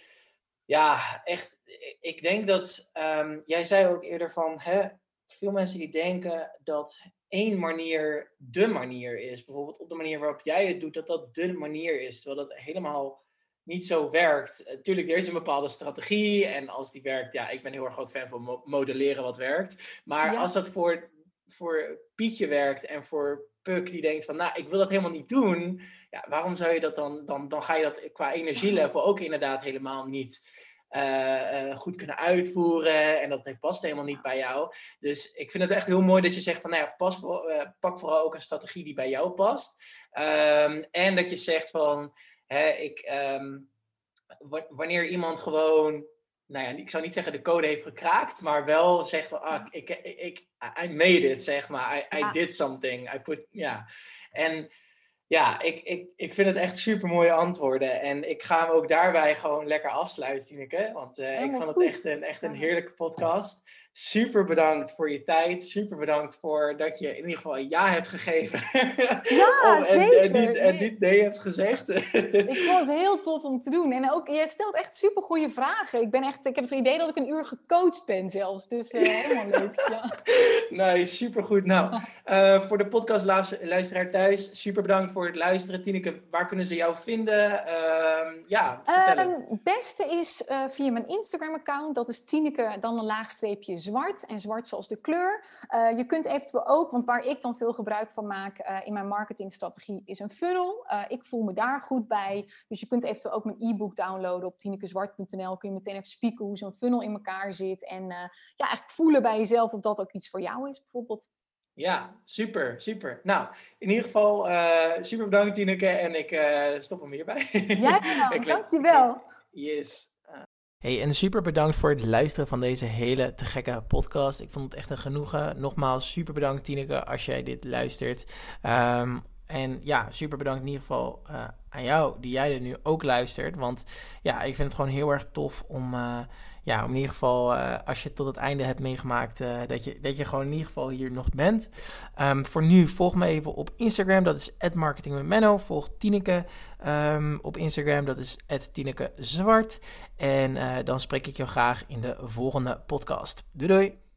ja, echt, ik denk dat, um, jij zei ook eerder van, hè, veel mensen die denken dat één manier de manier is. Bijvoorbeeld op de manier waarop jij het doet, dat dat de manier is. Terwijl dat helemaal niet zo werkt. Natuurlijk, er is een bepaalde strategie. En als die werkt, ja, ik ben heel erg groot fan van modelleren wat werkt. Maar als dat voor, voor Pietje werkt en voor Puk die denkt van, nou, ik wil dat helemaal niet doen. Ja, waarom zou je dat dan, dan, dan ga je dat qua energielevel ook inderdaad helemaal niet uh, goed kunnen uitvoeren. En dat past helemaal niet bij jou. Dus ik vind het echt heel mooi dat je zegt van, nou ja, pas voor, uh, pak vooral ook een strategie die bij jou past. Um, en dat je zegt van, hè, ik, um, wanneer iemand gewoon nou ja, ik zou niet zeggen de code heeft gekraakt, maar wel zegt van, ah, ik, ik, ik, I made it, zeg maar. I, I did something. I put, ja. En ja, ik, ik, ik vind het echt super mooie antwoorden. En ik ga hem ook daarbij gewoon lekker afsluiten, Tineke. Want uh, ik vond het echt een, echt een heerlijke podcast. Super bedankt voor je tijd. Super bedankt voor dat je in ieder geval een ja hebt gegeven. Ja, (laughs) en, zeker. En niet, en niet nee hebt gezegd. ik vond het heel tof om te doen. En ook, jij stelt echt super goede vragen. Ik, ben echt, ik heb het idee dat ik een uur gecoacht ben zelfs. Dus uh, (laughs) helemaal leuk. Ja. Nee, super goed. Nou, uh, (laughs) voor de podcastluisteraar thuis, super bedankt voor het luisteren. Tineke, waar kunnen ze jou vinden? Uh, ja, vertel het. Het beste is uh, via mijn Instagram-account. Dat is Tineke, dan een laagstreepje zwart. En zwart zoals de kleur. Uh, je kunt eventueel ook, want waar ik dan veel gebruik van maak uh, in mijn marketingstrategie, is een funnel. Uh, ik voel me daar goed bij. Dus je kunt eventueel ook mijn e-book downloaden op tinekezwart.nl. Kun je meteen even spieken hoe zo'n funnel in elkaar zit. En ja, eigenlijk voelen bij jezelf of dat ook iets voor jou is, bijvoorbeeld. Ja, super, super. Nou, in ieder geval super bedankt Tineke en ik stop hem hierbij. Ja, (laughs) dankjewel. Yes. Hey, en super bedankt voor het luisteren van deze hele te gekke podcast. Ik vond het echt een genoegen. Nogmaals, super bedankt Tineke als jij dit luistert. Um, en ja, super bedankt in ieder geval uh, aan jou, die jij er nu ook luistert. Want ja, ik vind het gewoon heel erg tof om, uh, ja, in ieder geval, uh, als je tot het einde hebt meegemaakt, dat, je, dat je gewoon in ieder geval hier nog bent. Um, voor nu, volg me even op Instagram, dat is marketing. Volg Tineke um, op Instagram, dat is Tineke Zwart. En dan spreek ik jou graag in de volgende podcast. Doei doei!